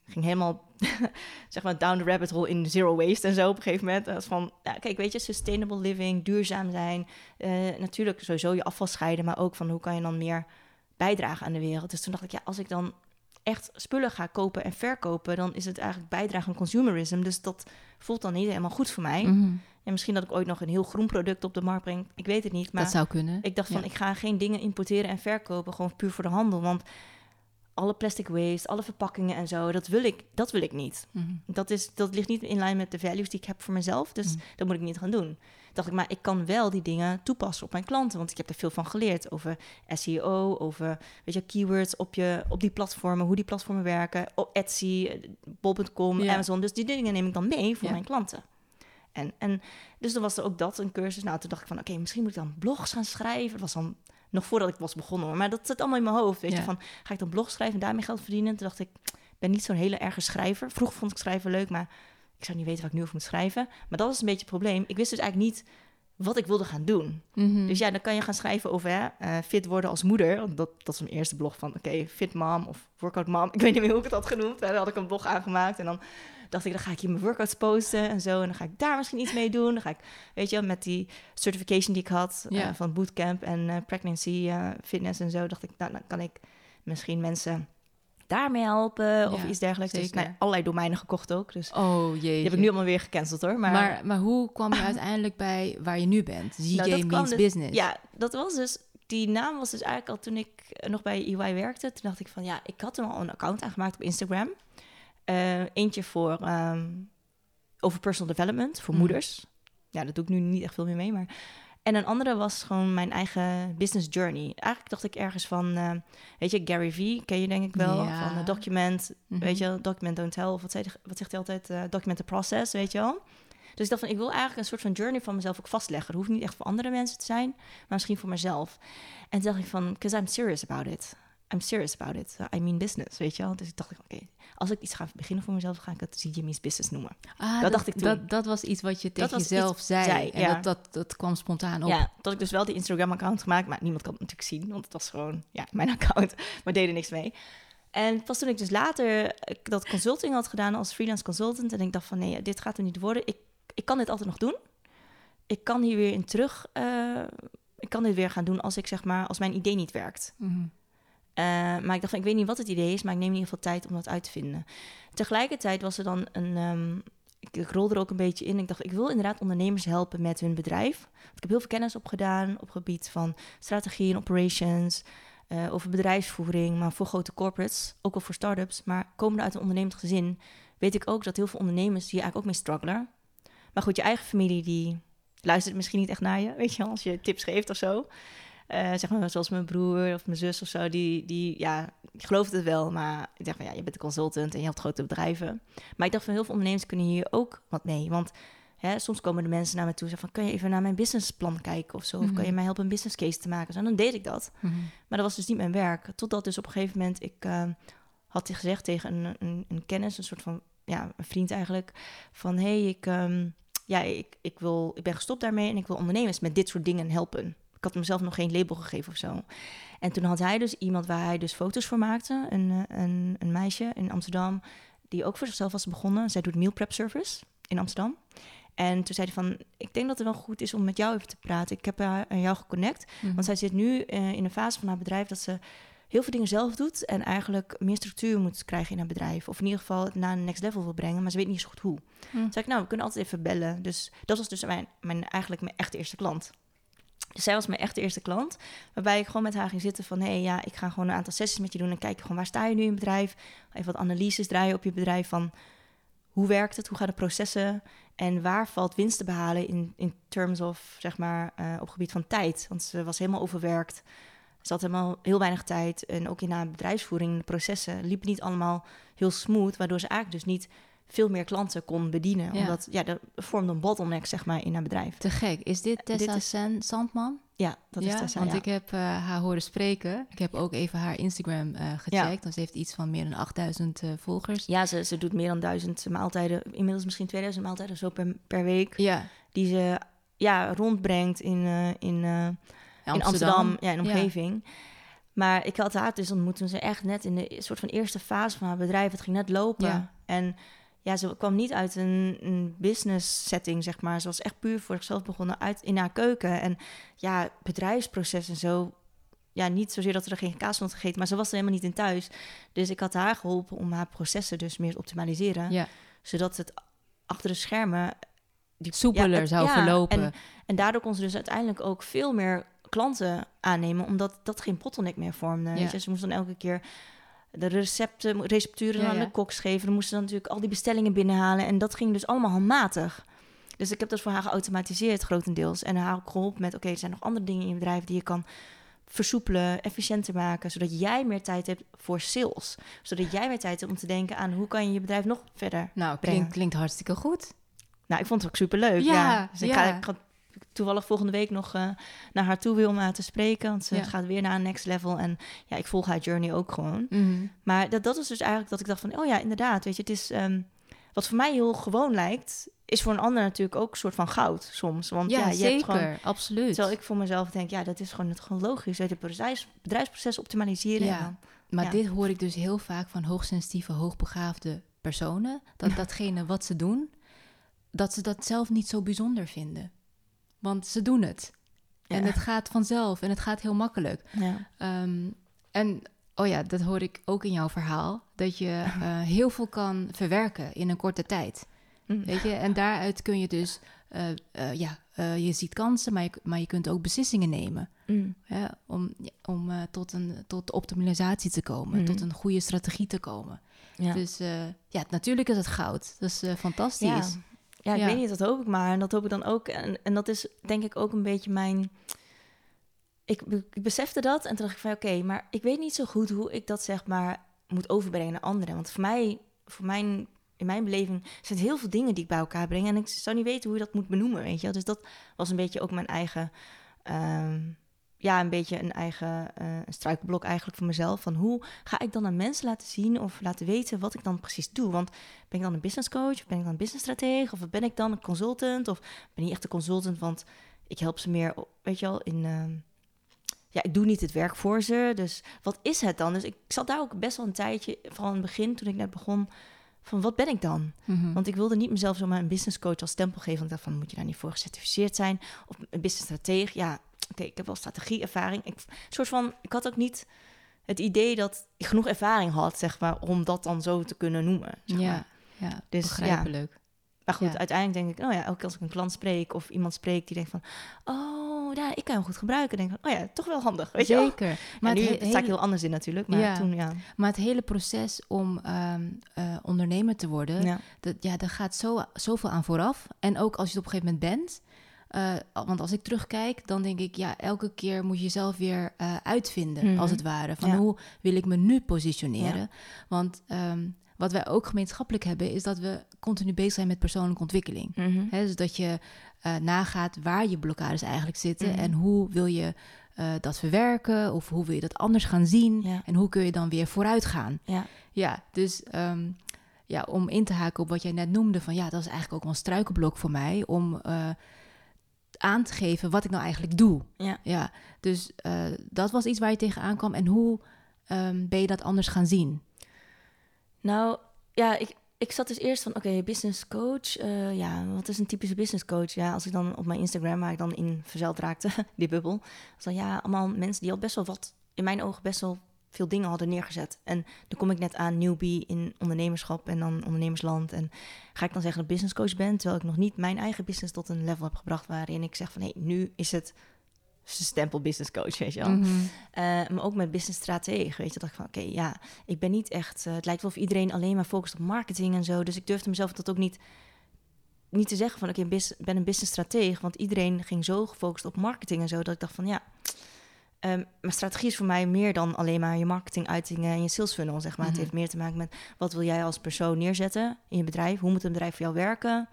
ging helemaal zeg maar down the rabbit hole in zero waste en zo op een gegeven moment. Dat van, ja, kijk, weet je, sustainable living, duurzaam zijn. Uh, natuurlijk sowieso je afval scheiden, maar ook van hoe kan je dan meer bijdragen aan de wereld. Dus toen dacht ik, ja, als ik dan echt spullen ga kopen en verkopen, dan is het eigenlijk bijdragen aan consumerism. Dus dat voelt dan niet helemaal goed voor mij. Mm En misschien dat ik ooit nog een heel groen product op de markt breng. Ik weet het niet. Maar dat zou kunnen. Ik dacht van, ik ga geen dingen importeren en verkopen, gewoon puur voor de handel. Want alle plastic waste, alle verpakkingen en zo, dat wil ik, dat wil ik niet. Mhm. dat, is, dat ligt niet in lijn met de values die ik heb voor mezelf, dus mhm. dat moet ik niet gaan doen. Dacht ik, maar ik kan wel die dingen toepassen op mijn klanten, want ik heb er veel van geleerd over SEO, over weet je, keywords op, je, op die platformen, hoe die platformen werken, op Etsy, bol.com, Amazon. Dus die dingen neem ik dan mee voor mijn klanten. En, en dus dan was er ook dat een cursus. Nou, toen dacht ik van, oké, misschien moet ik dan blogs gaan schrijven. Dat was dan nog voordat ik was begonnen. Maar dat zit allemaal in mijn hoofd. Weet je, van ga ik dan blog schrijven en daarmee geld verdienen? Toen dacht ik, ben niet zo'n hele erge schrijver. Vroeger vond ik schrijven leuk, maar ik zou niet weten wat ik nu over moet schrijven. Maar dat was een beetje het probleem. Ik wist dus eigenlijk niet wat ik wilde gaan doen. Mhm. Dus ja, dan kan je gaan schrijven over hè, uh, fit worden als moeder. Dat, dat is mijn eerste blog van, oké, fit mom of workout mom. Ik weet niet meer hoe ik het had genoemd. Daar had ik een blog aangemaakt en dan dacht ik, dan ga ik hier mijn workouts posten en zo. En dan ga ik daar misschien iets mee doen. Dan ga ik, weet je, met die certification die ik had uh, van bootcamp en uh, pregnancy uh, fitness en zo, dacht ik, nou, dan kan ik misschien mensen daarmee helpen of iets dergelijks. Dus, zeker. Dus nee, allerlei domeinen gekocht ook. Dus oh jee. Die heb ik nu allemaal weer gecanceld hoor. Maar, maar, maar hoe kwam je uiteindelijk bij waar je nu bent? ZJ nou, Means dus, Business. Ja, dat was dus die naam was dus eigenlijk al toen ik nog bij EY werkte. Toen dacht ik van ja, ik had toen al een account aangemaakt op Instagram. Uh, eentje voor um, over personal development, voor mm. moeders. Ja, dat doe ik nu niet echt veel meer mee, maar... En een andere was gewoon mijn eigen business journey. Eigenlijk dacht ik ergens van, uh, weet je, Gary Vee, ken je denk ik wel, ja. van uh, document, mm -hmm. weet je, document don't tell, of wat, zei, wat zegt hij altijd, uh, document the process, weet je wel. Dus ik dacht van, ik wil eigenlijk een soort van journey van mezelf ook vastleggen. Dat hoeft niet echt voor andere mensen te zijn, maar misschien voor mezelf. En toen dacht ik van, because I'm serious about it. I'm serious about it. I mean business, weet je wel. Dus ik dacht, oké, als ik iets ga beginnen voor mezelf, ga ik het Jimmy's Business noemen. Ah, dat, dacht ik toen. Dat, dat was iets wat je tegen jezelf zei. zei. En ja. dat, dat, dat kwam spontaan op. Ja, dat ik dus wel die Instagram-account gemaakt, maar niemand kan het natuurlijk zien, want het was gewoon ja, mijn account, maar deed er niks mee. En pas toen ik dus later dat consulting had gedaan als freelance consultant en ik dacht van nee, dit gaat er niet worden. Ik, ik kan dit altijd nog doen. Ik kan hier weer in terug. Uh, ik kan dit weer gaan doen als ik zeg maar als mijn idee niet werkt. Mm -hmm. Uh, maar ik dacht van ik weet niet wat het idee is, maar ik neem in ieder geval tijd om dat uit te vinden. Tegelijkertijd was er dan een. Um, ik, ik rolde er ook een beetje in. Ik dacht, ik wil inderdaad ondernemers helpen met hun bedrijf. ik heb heel veel kennis opgedaan op gebied van strategie en operations. Uh, over bedrijfsvoering, maar voor grote corporates, ook al voor start-ups. Maar komende uit een ondernemend gezin, weet ik ook dat heel veel ondernemers hier eigenlijk ook mee struggelen. Maar goed, je eigen familie die luistert misschien niet echt naar je, weet je als je tips geeft of zo. Uh, zeg maar zoals mijn broer of mijn zus of zo, die, die ja, die gelooft het wel, maar ik dacht van ja, je bent een consultant en je hebt grote bedrijven. Maar ik dacht van heel veel ondernemers kunnen hier ook wat mee, want hè, soms komen de mensen naar me toe en zeggen van, kun je even naar mijn businessplan kijken of zo, of kan je mhm. mij helpen een business case te maken? En dan deed ik dat. Mhm. Maar dat was dus niet mijn werk, totdat dus op een gegeven moment ik uh, had gezegd tegen een, een, een, kennis, een soort van, ja, een vriend eigenlijk, van hé, hey, ik... Um, ja, ik, ik, wil, ik ben gestopt daarmee en ik wil ondernemers met dit soort dingen helpen. Ik had mezelf nog geen label gegeven of zo. En toen had hij dus iemand waar hij dus foto's voor maakte. Een, eh, een, een meisje in Amsterdam die ook voor zichzelf was begonnen. Zij doet meal prep service in Amsterdam. En toen zei hij van, ik denk dat het wel goed is om met jou even te praten. Ik heb haar aan jou geconnect. Mhm. Want zij zit nu uh, in een fase van haar bedrijf dat ze heel veel dingen zelf doet en eigenlijk meer structuur moet krijgen in haar bedrijf. Of in ieder geval het naar een next level wil brengen, maar ze weet niet zo goed hoe. Hm. Toen zei ik, nou, we kunnen altijd even bellen. Dus dat was dus mijn, mijn, eigenlijk mijn echte eerste klant. Dus zij was mijn echte eerste klant. Waarbij ik gewoon met haar ging zitten van... hé, hey, ja, ik ga gewoon een aantal sessies met je doen... en kijken gewoon waar sta je nu in bedrijf. Even wat analyses draaien op je bedrijf van... hoe werkt het, hoe gaan de processen... en waar valt winst te behalen in, in terms of, zeg maar, uh, op gebied van tijd. Want ze was helemaal overwerkt. Ze had helemaal heel weinig tijd. En ook in haar bedrijfsvoering, de processen, liep niet allemaal heel smooth. Waardoor ze eigenlijk dus niet veel meer klanten kon bedienen. Ja. Omdat, ja, dat vormde een bottleneck, zeg maar, in haar bedrijf. Te gek. Is dit Tessa dit Sandman? Ja, dat is Tessa, Want ik heb uh, haar horen spreken. Ik heb ook even haar Instagram uh, gecheckt. Ze heeft iets van meer dan 8000 uh, eh, volgers. Ja, ze, ze doet meer dan 1000 maaltijden. Inmiddels misschien 2000 maaltijden zo per, per week. Ja. Die ze ja, rondbrengt in... in in Amsterdam, ja, in omgeving. Maar ik had haar dus ontmoet toen ze echt net in de soort van eerste fase van haar bedrijf, het ging net lopen. En ja, ze kwam niet uit een, een, business setting, zeg maar. Ze was echt puur voor zichzelf begonnen uit in haar keuken. En ja, bedrijfsproces en zo. Ja, niet zozeer dat ze er geen kaas van had gegeten, maar ze was er helemaal niet in thuis. Dus ik had haar geholpen om haar processen dus meer te optimaliseren. Ja. Zodat het achter de schermen... Die, soepeler zou verlopen. En, en daardoor kon ze dus uiteindelijk ook veel meer klanten aannemen, omdat dat geen bottleneck meer vormde. Ja. Je, ze moesten dan elke keer de recepten, recepturen ja, aan de koks geven. Dan moesten dan natuurlijk al die bestellingen binnenhalen. En dat ging dus allemaal handmatig. Dus ik heb dat voor haar geautomatiseerd grotendeels. En haar ook geholpen met, oké, er zijn nog andere dingen in je bedrijf die je kan versoepelen, efficiënter maken, zodat jij meer tijd hebt voor sales. Zodat jij meer tijd hebt om te denken aan hoe kan je je bedrijf nog verder Nou, klinkt, klinkt hartstikke goed. Nou, ik vond het ook super leuk. Ja, ja. Dus ik, Ga, ik ga toevallig volgende week nog uh, naar haar toe wil om haar te spreken. Want ze gaat weer naar een next level. En ja, ik volg haar journey ook gewoon. Mhm. Maar dat, dat was dus eigenlijk dat ik dacht van... oh ja, inderdaad, weet je, het is... Um, wat voor mij heel gewoon lijkt, is voor een ander natuurlijk ook een soort van goud soms. Want ja, je zeker, hebt gewoon, absoluut. Terwijl ik voor mezelf denk, ja, dat is gewoon, het gewoon logisch. Het bedrijfs, bedrijfsproces optimaliseren. Ja, maar dit hoor ik dus heel vaak van hoogsensitieve, hoogbegaafde personen. Dat datgene wat ze doen, dat ze dat zelf niet zo bijzonder vinden. Want ze doen het. En het gaat vanzelf en het gaat heel makkelijk. Ja. Ehm, en oh ja, dat hoor ik ook in jouw verhaal. Dat je uh, heel veel kan verwerken in een korte tijd. Mm. Weet je, en daaruit kun je dus, uh, uh, ja, je ziet kansen, maar je, maar je kunt ook beslissingen nemen. Mm. om om tot, een, tot optimalisatie te komen, mm. tot een goede strategie te komen. Ja. Dus ja, natuurlijk is het goud. Dat is fantastisch. Ja. Ja, ik weet niet, dat hoop ik maar. En dat hoop ik dan ook. En, en dat is denk ik ook een beetje mijn... Ik, ik besefte dat en toen dacht ik van oké, maar ik weet niet zo goed hoe ik dat zeg maar moet overbrengen naar anderen. Want voor mij, voor mijn, in mijn beleving zijn het heel veel dingen die ik bij elkaar breng. En ik zou niet weten hoe je dat moet benoemen, weet je Dus dat was een beetje ook mijn eigen... Ehm, ja, een beetje een eigen uh, struikelblok eigenlijk voor mezelf. Van hoe ga ik dan aan mensen laten zien of laten weten wat ik dan precies doe? Want ben ik dan een business coach of ben ik dan een business stratege of ben ik dan een consultant of ben ik echt een consultant? Want ik help ze meer, weet je wel, in... Ehm, ja, ik doe niet het werk voor ze. Dus wat is het dan? Dus ik zat daar ook best wel een tijdje van het begin, toen ik net begon, van wat ben ik dan? Mhm. Want ik wilde niet mezelf zomaar een business coach als stempel geven. Want ik dacht van, moet je daar niet voor gecertificeerd zijn? Of een business stratege? Ja, oké, ik heb wel strategieervaring. Ik, soort van, ik had ook niet het idee dat ik genoeg ervaring had, zeg maar, om dat dan zo te kunnen noemen. Zeg ja, maar. ja, dus, begrijpelijk. Ja. Maar goed, uiteindelijk denk ik, oh ja, elke keer als ik een klant spreek of iemand spreekt die denkt van, oh, ja, ik kan hem goed gebruiken. denk ik, oh ja, toch wel handig, weet je Zeker. Maar nu het sta ik heel anders in natuurlijk, maar ja, toen ja. Maar het hele proces om um, uh, ondernemer te worden, ja. Dat, ja, daar gaat zo, zoveel aan vooraf. En ook als je het op een gegeven moment bent, uh, want als ik terugkijk, dan denk ik, ja, elke keer moet je jezelf weer uh, uitvinden, mm als het ware. Van hoe wil ik me nu positioneren? Want um, wat wij ook gemeenschappelijk hebben, is dat we continu bezig zijn met persoonlijke ontwikkeling. Mm dus dat je uh, nagaat waar je blokkades eigenlijk zitten mhm. en hoe wil je uh, dat verwerken of hoe wil je dat anders gaan zien en hoe kun je dan weer vooruit gaan. Ja, ja dus um, ja, om in te haken op wat jij net noemde, van ja, dat is eigenlijk ook wel een struikelblok voor mij om uh, aan te geven wat ik nou eigenlijk doe. Ja, ja dus dat was iets waar je tegenaan kwam en hoe um, ben je dat anders gaan zien? Nou, ja, ik, ik zat dus eerst van, oké, business coach. Uh, ja, wat is een typische business coach? Ja, als ik dan op mijn Instagram, waar ik dan in verzeld raakte, die bubbel. was dan, ja, allemaal mensen die al best wel wat, in mijn ogen best wel veel dingen hadden neergezet. En dan kom ik net aan newbie in ondernemerschap en dan ondernemersland. En ga ik dan zeggen dat ik business coach ben, terwijl ik nog niet mijn eigen business tot een level heb gebracht waarin ik zeg van, hé, hey, nu is het stempel business coach, weet je wel. Mhm. Eh, maar ook met business stratege, weet je. Dat ik van, oké, ja, ik ben niet echt... Uh, het lijkt wel of iedereen alleen maar focust op marketing en zo. Dus ik durfde mezelf dat ook niet, niet te zeggen van... oké, ik ben een business stratege. Want iedereen ging zo gefocust op marketing en zo... dat ik dacht van, ja... Um, maar strategie is voor mij meer dan alleen maar je marketing uitingen en je sales funnel, zeg maar. Het mhm. heeft meer te maken met wat wil jij als persoon neerzetten in je bedrijf? Hoe moet een bedrijf voor jou werken?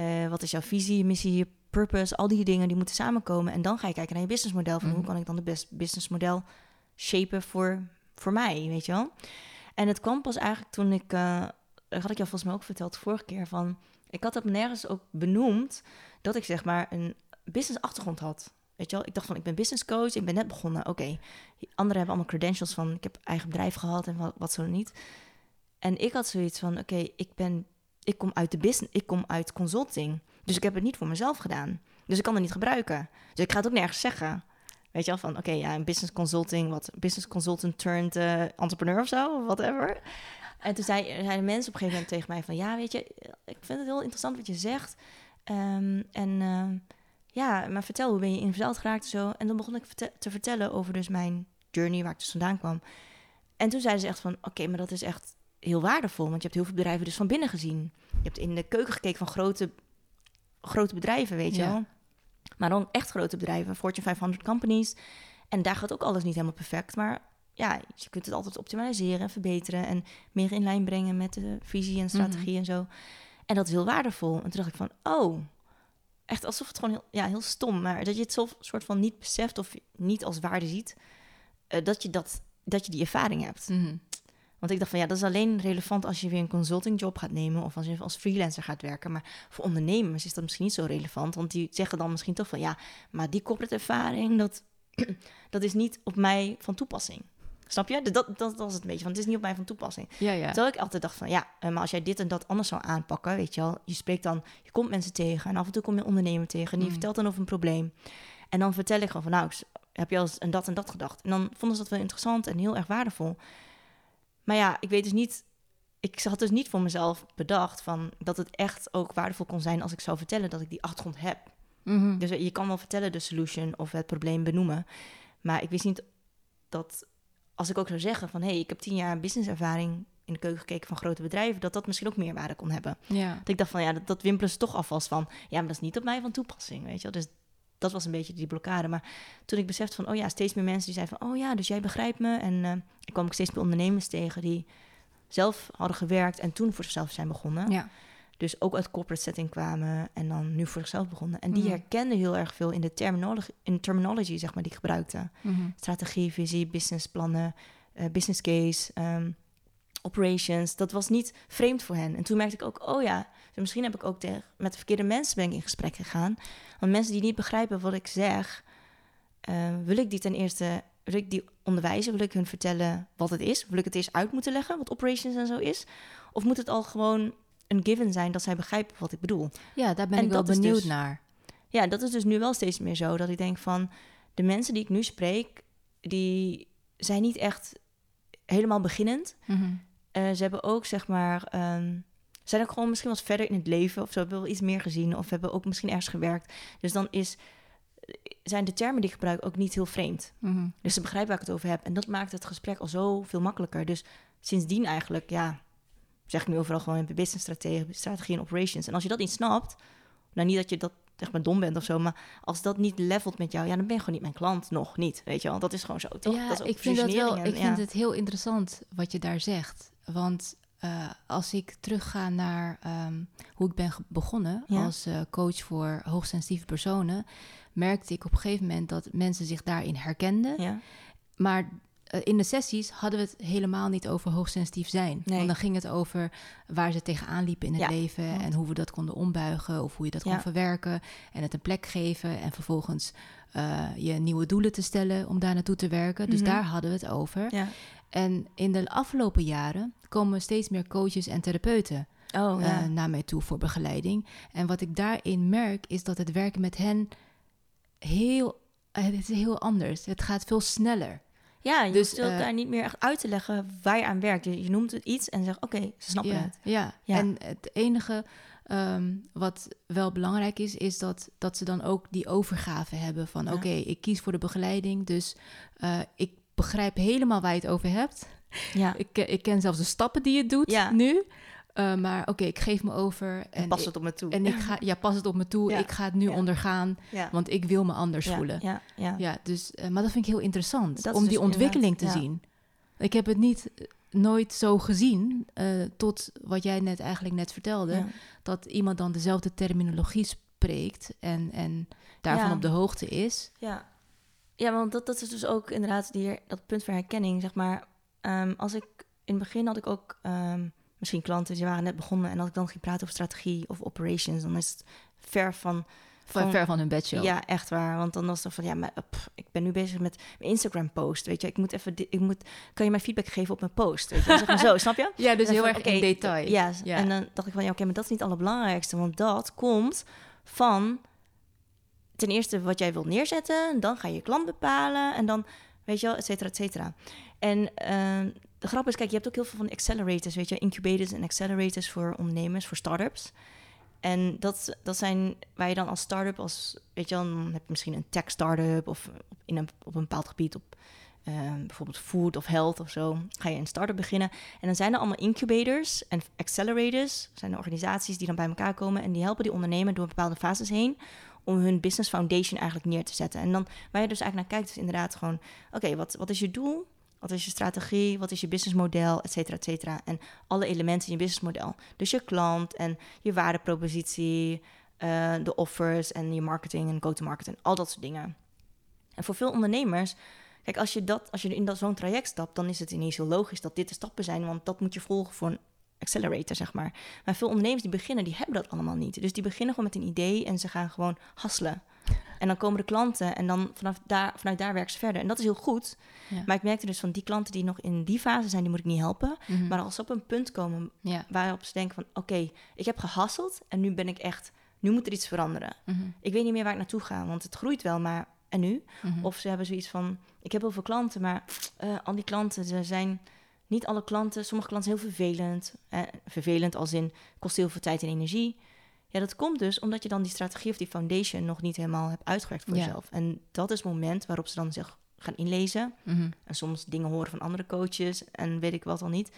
Uh, wat is jouw visie, missie, je purpose, al die dingen die moeten samenkomen. En dan ga je kijken naar je businessmodel. Van hoe mhm. kan ik dan de best businessmodel shapen voor, voor mij, weet je wel? En het kwam pas eigenlijk toen ik, uh, dat had ik jou volgens mij ook verteld de vorige keer, van ik had het nergens ook benoemd dat ik zeg maar een business achtergrond had. Weet je wel, ik dacht van ik ben business coach, ik ben net begonnen. Oké, anderen hebben allemaal credentials van ik heb eigen bedrijf gehad en wat, wat zo niet. En ik had zoiets van oké, ik ben, ik kom uit de business, ik kom uit consulting. Dus ik heb het niet voor mezelf gedaan. Dus ik kan het niet gebruiken. Dus ik ga het ook nergens zeggen. Weet je wel, van oké, ja, een business consulting, wat business consultant turned uh, entrepreneur of zo, whatever. En toen zei, zeiden mensen op een gegeven moment tegen mij van, ja, weet je, ik vind het heel interessant wat je zegt. Um, en uh, ja, maar vertel, hoe ben je in verzeld geraakt en zo. En dan begon ik te vertellen over dus mijn journey, waar ik dus vandaan kwam. En toen zeiden ze echt van, oké, maar dat is echt heel waardevol, want je hebt heel veel bedrijven dus van binnen gezien. Je hebt in de keuken gekeken van grote grote bedrijven, weet je wel. Maar dan echt grote bedrijven, Fortune 500 companies. En daar gaat ook alles niet helemaal perfect. Maar ja, je kunt het altijd optimaliseren en verbeteren. En meer in lijn brengen met de visie en strategie mhm. en zo. En dat is heel waardevol. En toen dacht ik van, oh, echt alsof het gewoon heel, ja, heel stom. Maar dat je het zo soort van niet beseft of niet als waarde ziet. Uh, dat, je dat, dat je die ervaring hebt. Mm want ik dacht van ja, dat is alleen relevant als je weer een consultingjob gaat nemen of als je als freelancer gaat werken. Maar voor ondernemers is dat misschien niet zo relevant. Want die zeggen dan misschien toch van ja, maar die corporate ervaring, dat, dat is niet op mij van toepassing. Snap je? Dat, dat, was het een beetje, want het is niet op mij van toepassing. Ja, ja. Terwijl ik altijd dacht van, ja, eh, maar als jij dit en dat anders zou aanpakken, weet je wel, je spreekt dan, je komt mensen tegen en af en toe kom je een ondernemer tegen en die mm. vertelt dan over een probleem. En dan vertel ik gewoon van, nou, heb je al eens en dat en dat gedacht? En dan vonden ze dat wel interessant en heel erg waardevol. Maar ja, ik weet dus niet. Ik had dus niet voor mezelf bedacht van dat het echt ook waardevol kon zijn als ik zou vertellen dat ik die achtergrond heb. Mhm. Dus je kan wel vertellen de solution of het probleem benoemen. Maar ik wist niet dat als ik ook zou zeggen van hé, hey, ik heb tien jaar businesservaring in de keuken gekeken van grote bedrijven, dat dat misschien ook meerwaarde kon hebben. Ja. Dat ik dacht van ja, dat, dat wimpelen ze toch alvast van. Ja, maar dat is niet op mij van toepassing, weet je wel. Dus dat was een beetje die blokkade. Maar toen ik besefte van, oh ja, steeds meer mensen die zeiden van, oh ja, dus jij begrijpt me. En uh, ik kwam ook steeds meer ondernemers tegen die zelf hadden gewerkt en toen voor zichzelf zijn begonnen. Ja. Dus ook uit corporate setting kwamen en dan nu voor zichzelf begonnen. En die mm. herkenden heel erg veel in de terminologie, in terminology, zeg maar, die ik gebruikte. Mhm. Strategie, visie, businessplannen, uh, business case, um, operations. Dat was niet vreemd voor hen. En toen merkte ik ook, oh ja, misschien heb ik ook tegen, met de verkeerde mensen ben ik in gesprek gegaan. Want mensen die niet begrijpen wat ik zeg, uh, wil ik die ten eerste, wil ik die onderwijzen? Wil ik hun vertellen wat het is? Wil ik het eerst uit moeten leggen, wat operations en zo is? Of moet het al gewoon een given zijn dat zij begrijpen wat ik bedoel? Ja, daar ben ik wel benieuwd dus, naar. Ja, dat is dus nu wel steeds meer zo. Dat ik denk van, de mensen die ik nu spreek, die zijn niet echt helemaal beginnend. Mm ze hebben ook, zeg maar... Um, zijn ook gewoon misschien wat verder in het leven of zo, hebben wel iets meer gezien of hebben ook misschien ergens gewerkt. Dus dan is, zijn de termen die ik gebruik ook niet heel vreemd. Mhm. Dus ze begrijpen waar ik het over heb. En dat maakt het gesprek al zo veel makkelijker. Dus sindsdien eigenlijk, ja, zeg ik nu overal gewoon in business strategie, strategie en operations. En als je dat niet snapt, nou niet dat je dat echt maar dom bent of zo, maar als dat niet levelt met jou, ja, dan ben je gewoon niet mijn klant, nog niet, weet je wel. Dat is gewoon zo, toch? Ja, dat ik vind dat wel, ik vind het heel interessant wat je daar zegt, want uh, als ik terugga naar ehm, hoe ik ben begonnen als uh, coach voor hoogsensitieve personen, merkte ik op een gegeven moment dat mensen zich daarin herkenden. Ja. Maar in de sessies hadden we het helemaal niet over hoogsensitief zijn. Nee. Want dan ging het over waar ze tegenaan liepen in het leven en hoe we dat konden ombuigen of hoe je dat kon verwerken en het een plek geven en vervolgens je nieuwe doelen te stellen om daar naartoe te werken. Dus mhm. daar hadden we het over. Ja. En in de afgelopen jaren komen steeds meer coaches en therapeuten oh, uh, naar mij toe voor begeleiding. En wat ik daarin merk is dat het werken met hen heel, het is heel anders. Het gaat veel sneller. Ja, je dus, hoeft uh, daar niet meer echt uit te leggen waar je aan werkt. Je, je noemt het iets en zegt, oké, ze snappen ja, het. Ja. ja, en het enige um, wat wel belangrijk is, is dat, dat ze dan ook die overgave hebben van... oké, ik kies voor de begeleiding, dus ik begrijp helemaal waar je het over hebt. Ja. Ik, ik ken zelfs de stappen die je doet ja. nu. Uh, maar oké, ik geef me over. En, pas het op me toe. En ik ga, ja, pas het op me toe. Ik ga het nu ondergaan, want ik wil me anders voelen. Ja, ja. ja dus, uh, maar dat vind ik heel interessant, dat om die dus ontwikkeling te zien. Ik heb het niet eh, nooit zo gezien, uh, tot wat jij net eigenlijk net vertelde, dat iemand dan dezelfde terminologie spreekt en, en daarvan op de hoogte is. Ja. Ja, want dat, dat is dus ook inderdaad die, dat punt van herkenning, zeg maar. Um, als ik in het begin had ik ook um, misschien klanten die waren net begonnen en als ik dan ging praten over strategie of operations, dan is het ver van. Van, ver van hun bedshow. Ja, echt waar. Want dan was het van, ja, maar ik ben nu bezig met mijn Instagram-post, weet je. Ik moet even, ik moet, kan je mij feedback geven op mijn post? Weet je? Zeg maar zo, snap je? Ja, dus heel erg in detail. Ja, en dan dacht ik van, ja, oké, maar dat is niet het allerbelangrijkste, want dat komt van ten eerste wat jij wilt neerzetten, dan ga je je klant bepalen en dan, weet je wel, et cetera, et cetera. En uh, de grap is, kijk, je hebt ook heel veel van accelerators, weet je, incubators en accelerators voor ondernemers, voor startups. En dat, dat zijn waar je dan als start-up, als, weet je, dan heb je misschien een tech startup of in een, op een bepaald gebied, op uh, bijvoorbeeld food of health of zo, ga je een start-up beginnen. En dan zijn er allemaal incubators en accelerators, zijn er organisaties die dan bij elkaar komen en die helpen die ondernemer door bepaalde fases heen om hun business foundation eigenlijk neer te zetten. En dan waar je dus eigenlijk naar kijkt, is inderdaad gewoon: oké, wat, wat is je doel? Wat is je strategie? Wat is je businessmodel? Et cetera, et cetera. En alle elementen in je businessmodel. Dus je klant en je waardepropositie, uh, de offers en je marketing en go-to-market en al dat soort dingen. En voor veel ondernemers, kijk, als je, dat, als je in zo'n traject stapt, dan is het ineens heel logisch dat dit de stappen zijn, want dat moet je volgen voor een accelerator, zeg maar. Maar veel ondernemers die beginnen, die hebben dat allemaal niet. Dus die beginnen gewoon met een idee en ze gaan gewoon hasselen. En dan komen de klanten en dan vanaf daar, vanuit daar werken ze verder. En dat is heel goed. Maar ik merkte dus van die klanten die nog in die fase zijn, die moet ik niet helpen. Mhm. Maar als ze op een punt komen waarop ze denken van... oké, ik heb gehasseld en nu ben ik echt... nu moet er iets veranderen. Mhm. Ik weet niet meer waar ik naartoe ga, want het groeit wel, maar en nu? Mhm. Of ze hebben zoiets van... ik heb heel veel klanten, maar uh, al die klanten ze zijn niet alle klanten, sommige klanten zijn heel vervelend. Eh, vervelend als in kost heel veel tijd en energie. Ja, dat komt dus omdat je dan die strategie of die foundation nog niet helemaal hebt uitgewerkt voor jezelf. En dat is het moment waarop ze dan zich gaan inlezen. Mhm. En soms dingen horen van andere coaches en weet ik wat al niet.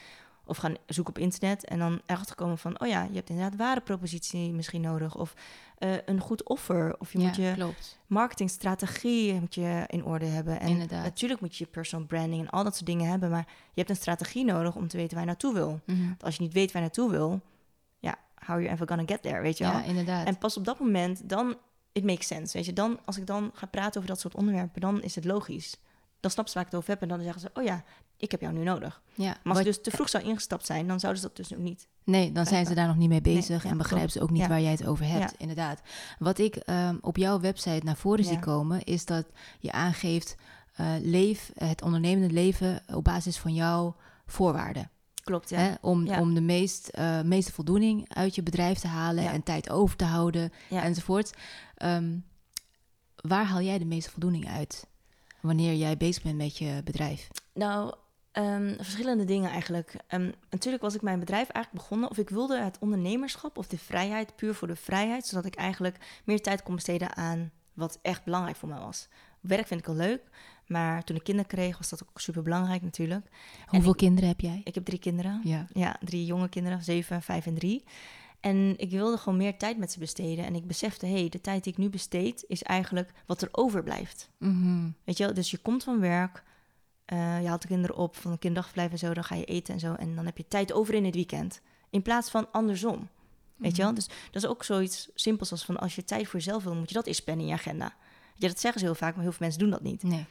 Of gaan zoeken op internet en dan erachter komen van... oh ja, je hebt inderdaad waardepropositie misschien nodig. Of uh, een goed offer. Of je moet je klopt. marketingstrategie moet je in orde hebben. En inderdaad. natuurlijk moet je je personal branding en al dat soort dingen hebben. Maar je hebt een strategie nodig om te weten waar je naartoe wil. Mhm. als je niet weet waar je naartoe wil... how are you ever gonna get there, weet je wel? Ja, inderdaad. En pas op dat moment, dan, it makes sense, weet je. Dan, als ik dan ga praten over dat soort onderwerpen, dan is het logisch. Dan snappen ze waar ik het over heb en dan zeggen ze, oh ja, ik heb jou nu nodig. Ja, Maar als ik dus te vroeg zou ingestapt zijn, dan zouden ze dat dus ook niet. Nee, dan zijn ze daar nog niet mee bezig Nee, en begrijpen ze ook niet Ja. waar jij het over hebt. Ja. Inderdaad. Wat ik ehm, op jouw website naar voren zie komen, is dat je aangeeft eh, leef, het ondernemende leven op basis van jouw voorwaarden. Klopt, ja. Hè? Om, Ja. om de meest, eh, meeste voldoening uit je bedrijf te halen Ja. en tijd over te houden enzovoort. Ehm, waar haal jij de meeste voldoening uit wanneer jij bezig bent met je bedrijf? Nou, ehm, verschillende dingen eigenlijk. Ehm, natuurlijk was ik mijn bedrijf eigenlijk begonnen, of ik wilde het ondernemerschap of de vrijheid, puur voor de vrijheid, zodat ik eigenlijk meer tijd kon besteden aan wat echt belangrijk voor mij was. Werk vind ik al leuk, maar toen ik kinderen kreeg was dat ook super belangrijk natuurlijk. Hoeveel ik- kinderen heb jij? Ik heb drie kinderen. Ja. Ja, drie jonge kinderen, zeven, vijf en drie. En ik wilde gewoon meer tijd met ze besteden. En ik besefte, hé, hey, de tijd die ik nu besteed is eigenlijk wat er overblijft. Mhm. Weet je wel, dus je komt van werk, eh, je haalt de kinderen op van een kinderdagverblijf en zo, dan ga je eten en zo. En dan heb je tijd over in het weekend. In plaats van andersom. Weet je wel? Dus dat is ook zoiets simpels als van als je tijd voor jezelf wil, moet je dat inspannen in je agenda. Je, dat zeggen ze heel vaak, maar heel veel mensen doen dat niet. Nee.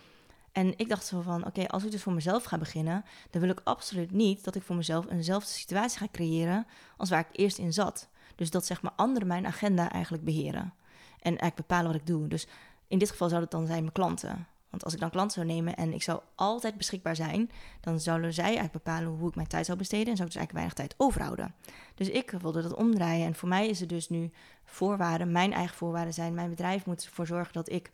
En ik dacht zo van, oké, als ik dus voor mezelf ga beginnen, dan wil ik absoluut niet dat ik voor mezelf eenzelfde situatie ga creëren als waar ik eerst in zat. Dus dat zeg maar anderen mijn agenda eigenlijk beheren. En eigenlijk bepalen wat ik doe. Dus in dit geval zou het dan zijn mijn klanten. Want als ik dan klanten zou nemen en ik zou altijd beschikbaar zijn, dan zouden zij eigenlijk bepalen hoe ik mijn tijd zou besteden en zou ik dus eigenlijk weinig tijd overhouden. Dus ik wilde dat omdraaien. En voor mij is het dus nu voorwaarden, mijn eigen voorwaarden zijn. Mijn bedrijf moet ervoor zorgen dat ik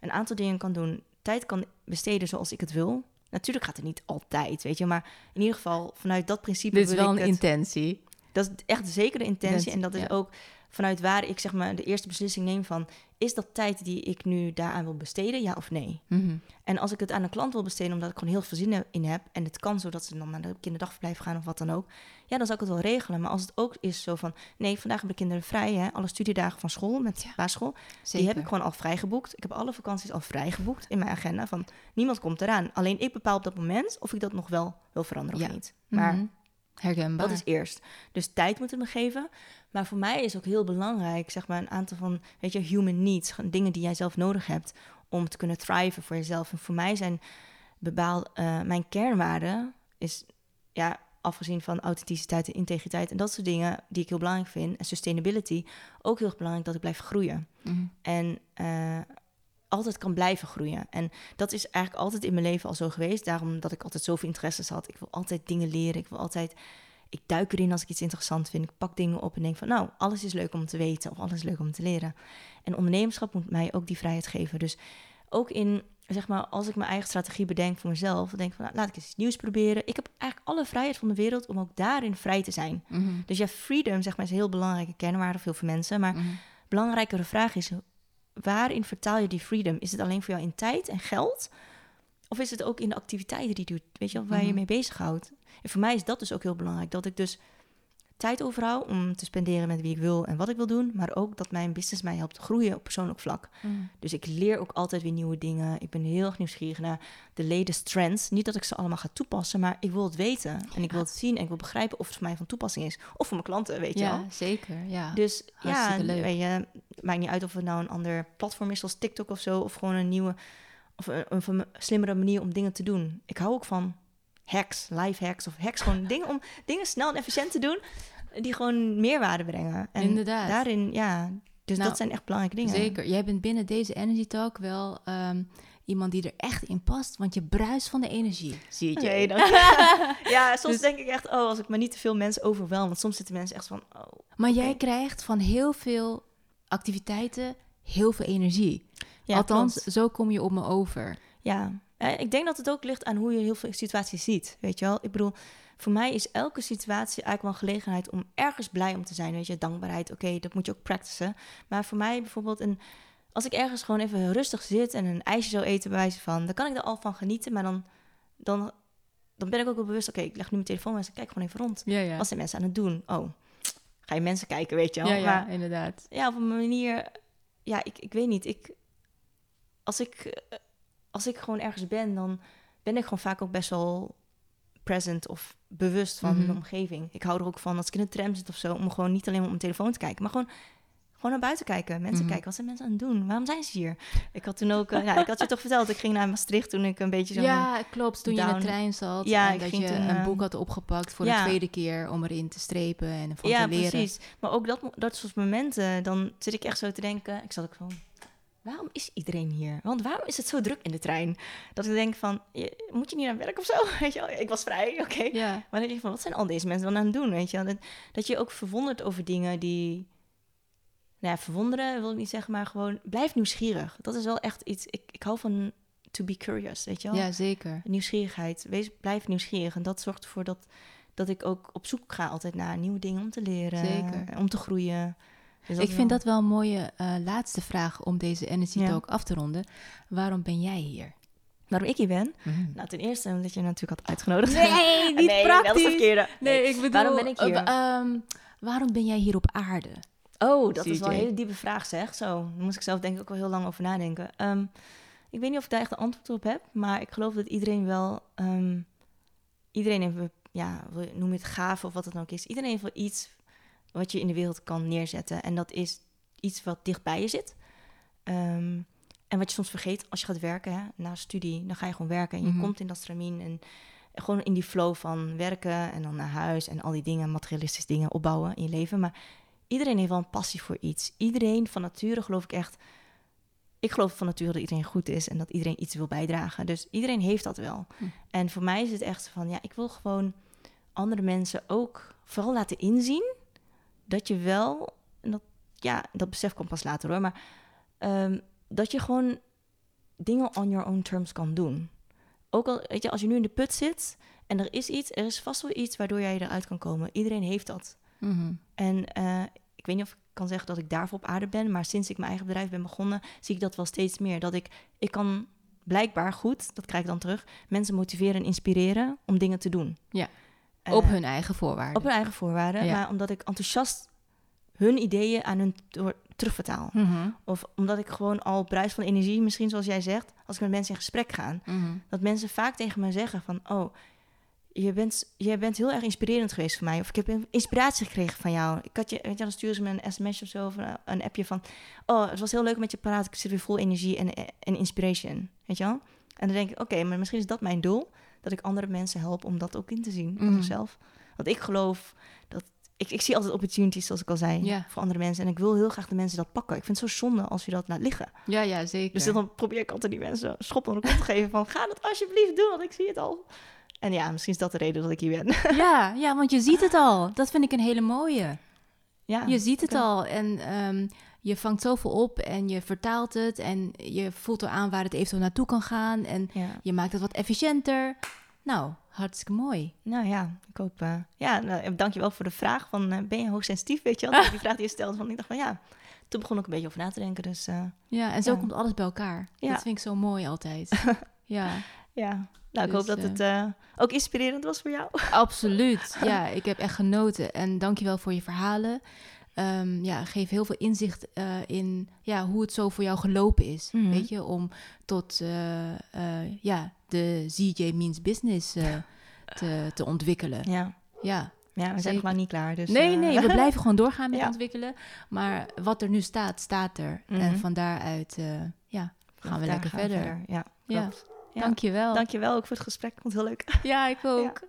een aantal dingen kan doen, tijd kan besteden zoals ik het wil. Natuurlijk gaat het niet altijd, weet je, maar in ieder geval vanuit dat principe Dit is wil wel ik een het- intentie. dat is echt zeker de intentie. En dat is Ja. ook vanuit waar ik zeg maar de eerste beslissing neem van... is dat tijd die ik nu daaraan wil besteden, ja of nee? Mhm. En als ik het aan een klant wil besteden omdat ik gewoon heel veel zin in heb... en het kan zodat ze dan naar de kinderdagverblijf gaan of wat dan ook... ja, dan zou ik het wel regelen. Maar als het ook is zo van... nee, vandaag hebben de kinderen vrij, hè? alle studiedagen van school met Ja. basisschool... Zeker. die heb ik gewoon al vrijgeboekt. Ik heb alle vakanties al vrijgeboekt in mijn agenda. Van niemand komt eraan. Alleen ik bepaal op dat moment of ik dat nog wel wil veranderen Ja. of niet. Maar Mhm. Herkenbaar. dat is eerst. Dus tijd moet het me geven. Maar voor mij is ook heel belangrijk, zeg maar, een aantal van, weet je, human needs. Dingen die jij zelf nodig hebt om te kunnen thriven voor jezelf. En voor mij zijn bepaald, eh, mijn kernwaarden is, ja, afgezien van authenticiteit en integriteit en dat soort dingen die ik heel belangrijk vind. En sustainability, ook heel belangrijk dat ik blijf groeien. Mhm. En eh, altijd kan blijven groeien. En dat is eigenlijk altijd in mijn leven al zo geweest. Daarom dat ik altijd zoveel interesses had. Ik wil altijd dingen leren. Ik wil altijd... Ik duik erin als ik iets interessant vind. Ik pak dingen op en denk van... nou, alles is leuk om te weten of alles is leuk om te leren. En ondernemerschap moet mij ook die vrijheid geven. Dus ook in, zeg maar, als ik mijn eigen strategie bedenk voor mezelf... dan denk ik van, nou, laat ik eens iets nieuws proberen. Ik heb eigenlijk alle vrijheid van de wereld om ook daarin vrij te zijn. Mhm. Dus ja, freedom, zeg maar, is een heel belangrijke kernwaarde voor heel veel mensen. Maar Mhm. belangrijkere vraag is: waarin vertaal je die freedom? Is het alleen voor jou in tijd en geld? Of is het ook in de activiteiten die je doet? Weet je wel, waar je Mhm. mee bezighoudt? En voor mij is dat dus ook heel belangrijk. Dat ik dus tijd overhoud om te spenderen met wie ik wil en wat ik wil doen. Maar ook dat mijn business mij helpt groeien op persoonlijk vlak. Mhm. Dus ik leer ook altijd weer nieuwe dingen. Ik ben heel erg nieuwsgierig naar de latest trends. Niet dat ik ze allemaal ga toepassen, maar ik wil het weten. En ik wil het zien en ik wil begrijpen of het voor mij van toepassing is. Of voor mijn klanten, weet je wel. Ja, zeker. Ja. Dus ja, Hartstikke leuk. weet je, maakt niet uit of het nou een ander platform is zoals TikTok of zo, of gewoon een nieuwe of een, een van- slimmere manier om dingen te doen. Ik hou ook van hacks, live hacks of hacks, gewoon dingen om dingen snel en efficiënt te doen die gewoon meerwaarde brengen. En Inderdaad. daarin, ja, dus Nou, dat zijn echt belangrijke dingen. Zeker. Jij bent binnen deze Energy Talk wel ehm, iemand die er echt in past, want je bruist van de energie. Zie je? Dank ja, soms Dus- denk ik echt, oh, als ik maar niet te veel mensen overwelm. Want soms zitten mensen echt van, oh. Maar jij krijgt van heel veel activiteiten heel veel energie. Ja, Althans, klopt. zo kom je op me over. Ja, ik denk dat het ook ligt aan hoe je heel veel situaties ziet. Weet je wel? Ik bedoel, voor mij is elke situatie eigenlijk wel een gelegenheid om ergens blij om te zijn. Weet je, dankbaarheid, oké, dat moet je ook practicen. Maar voor mij bijvoorbeeld, een, als ik ergens gewoon even rustig zit en een ijsje zou eten, bij wijze van, dan kan ik er al van genieten. Maar dan, dan, dan ben ik ook wel bewust, oké, ik leg nu mijn telefoon en ik kijk gewoon even rond. Ja, ja. Wat zijn mensen aan het doen? Oh, ga je mensen kijken, weet je wel? Ja, ja, Maar- inderdaad. ja, op een manier. Ja, ik, ik weet niet. Ik, als, ik, eh, als ik gewoon ergens ben, dan ben ik gewoon vaak ook best wel present of bewust van Mhm. mijn omgeving. Ik hou er ook van als ik in de tram zit of zo, om gewoon niet alleen maar op mijn telefoon te kijken, maar gewoon, gewoon naar buiten kijken. Mensen Mhm. kijken, wat zijn mensen aan het doen? Waarom zijn ze hier? Ik had toen ook, eh, ja, ik had je toch verteld, ik ging naar Maastricht toen ik een beetje zo... Ja, klopt. Toen je in de trein zat Ja, en ik dat ging je toen, een eh, boek had opgepakt voor ja. de tweede keer om erin te strepen en van ja, te leren. precies. Maar ook dat, dat soort momenten, dan zit ik echt zo te denken. Ik zat ook van, waarom is iedereen hier? Want waarom is het zo druk in de trein? Dat ik denk van, je- moet je niet naar werk of zo? Weet je wel? Ik was vrij, oké. Maar dan denk je van, wat zijn al deze mensen dan aan het doen? Weet je wel? Dat, dat je ook verwondert over dingen die... Nou ja, verwonderen wil ik niet zeggen, maar gewoon blijf nieuwsgierig. Dat is wel echt iets... Ik, ik hou van to be curious, weet je wel? ja, zeker. Nieuwsgierigheid. Wees, blijf nieuwsgierig. En dat zorgt ervoor dat, dat ik ook op zoek ga altijd naar nieuwe dingen om te leren. Zeker. Om te groeien. Ik vind dat wel een mooie eh, laatste vraag om deze Energy. Talk af te ronden. Waarom ben jij hier? Waarom ik hier ben? Nou, ten eerste omdat je natuurlijk had uitgenodigd. Nee, niet nee, praktisch. Verkeerde. Nee, ik bedoel... Waarom ben ik hier? eh, ehm, waarom ben jij hier op aarde? Oh, dat is wel een hele diepe vraag zeg. Zo, daar moest ik zelf denk ik ook wel heel lang over nadenken. Ehm, ik weet niet of ik daar echt een antwoord op heb, maar ik geloof dat iedereen wel... ehm, iedereen heeft, ja, noem je het gaven of wat het dan ook is. Iedereen heeft wel iets wat je in de wereld kan neerzetten. En dat is iets wat dicht bij je zit. Ehm, en wat je soms vergeet als je gaat werken, hè, na studie, dan ga je gewoon werken. En je Mhm. komt in dat stramien en gewoon in die flow van werken en dan naar huis en al die dingen, materialistische dingen opbouwen in je leven. Maar iedereen heeft wel een passie voor iets. Iedereen van nature geloof ik echt. Ik geloof van nature dat iedereen goed is en dat iedereen iets wil bijdragen. Dus iedereen heeft dat wel. Hm. En voor mij is het echt van, ja, ik wil gewoon andere mensen ook vooral laten inzien dat je wel, en dat, ja, dat besef komt pas later hoor, maar ehm, dat je gewoon dingen on your own terms kan doen. Ook al, weet je, als je nu in de put zit en er is iets, er is vast wel iets waardoor jij eruit kan komen. Iedereen heeft dat. Mhm. En eh, ik weet niet of ik kan zeggen dat ik daarvoor op aarde ben, maar sinds ik mijn eigen bedrijf ben begonnen, zie ik dat wel steeds meer. Dat ik, ik kan blijkbaar goed, dat krijg ik dan terug, mensen motiveren en inspireren om dingen te doen. Ja. Eh, op hun eigen voorwaarden. op hun eigen voorwaarden, Ja. maar omdat ik enthousiast hun ideeën aan hun door, terugvertaal. Mhm. Of omdat ik gewoon al bruis van energie, misschien zoals jij zegt, als ik met mensen in gesprek ga, Mhm. dat mensen vaak tegen me zeggen van, oh, je bent, je bent heel erg inspirerend geweest voor mij. Of ik heb inspiratie gekregen van jou. Ik had je, weet je, dan sturen ze me een sms of zo, of een, appje van, oh, het was heel leuk met je te praten. Ik zit weer vol energie en, en inspiration, weet je wel? En dan denk ik, oké, maar misschien is dat mijn doel, dat ik andere mensen help om dat ook in te zien van Mhm. zichzelf. Want ik geloof dat, ik, ik zie altijd opportunities, zoals ik al zei, voor andere mensen. En ik wil heel graag de mensen dat pakken. Ik vind het zo zonde als je dat laat liggen. Ja, ja, zeker. Dus dan probeer ik altijd die mensen schop onder de kont te geven van... ga dat alsjeblieft doen, want ik zie het al. En ja, misschien is dat de reden dat ik hier ben. ja, ja, want je ziet het al. Dat vind ik een hele mooie. ja, je ziet het al en ehm, je vangt zoveel op en je vertaalt het en je voelt eraan waar het eventueel naartoe kan gaan en Ja. je maakt het wat efficiënter. Nou, hartstikke mooi. Nou ja, ik hoop... eh, ja, nou, dankjewel voor de vraag van... eh, ben je hoogsensitief, weet je wel? Die vraag die je stelde, van, ik dacht van ja... Toen begon ik een beetje over na te denken, dus eh, Ja, en zo Ja. komt alles bij elkaar. Ja. Dat vind ik zo mooi altijd. ja, ja. Nou, ik Dus, hoop dat eh, het eh, ook inspirerend was voor jou. absoluut. Ja, ik heb echt genoten en dankjewel voor je verhalen. Ehm, ja, geef heel veel inzicht eh, in ja, hoe het zo voor jou gelopen is. Mhm. Weet je, om tot eh, eh, ja, de ZJ Means Business te, te ontwikkelen. Ja, Ja. ja we zijn nog lang niet klaar. Dus, nee, nee, we blijven gewoon doorgaan met Ja. ontwikkelen. Maar wat er nu staat, staat er. En Mhm. van daaruit ja, gaan we lekker gaan we verder. Ja, klopt. Ja. Dankjewel. Dankjewel ook voor het gesprek. Ik vond het heel leuk. Ja, ik ook.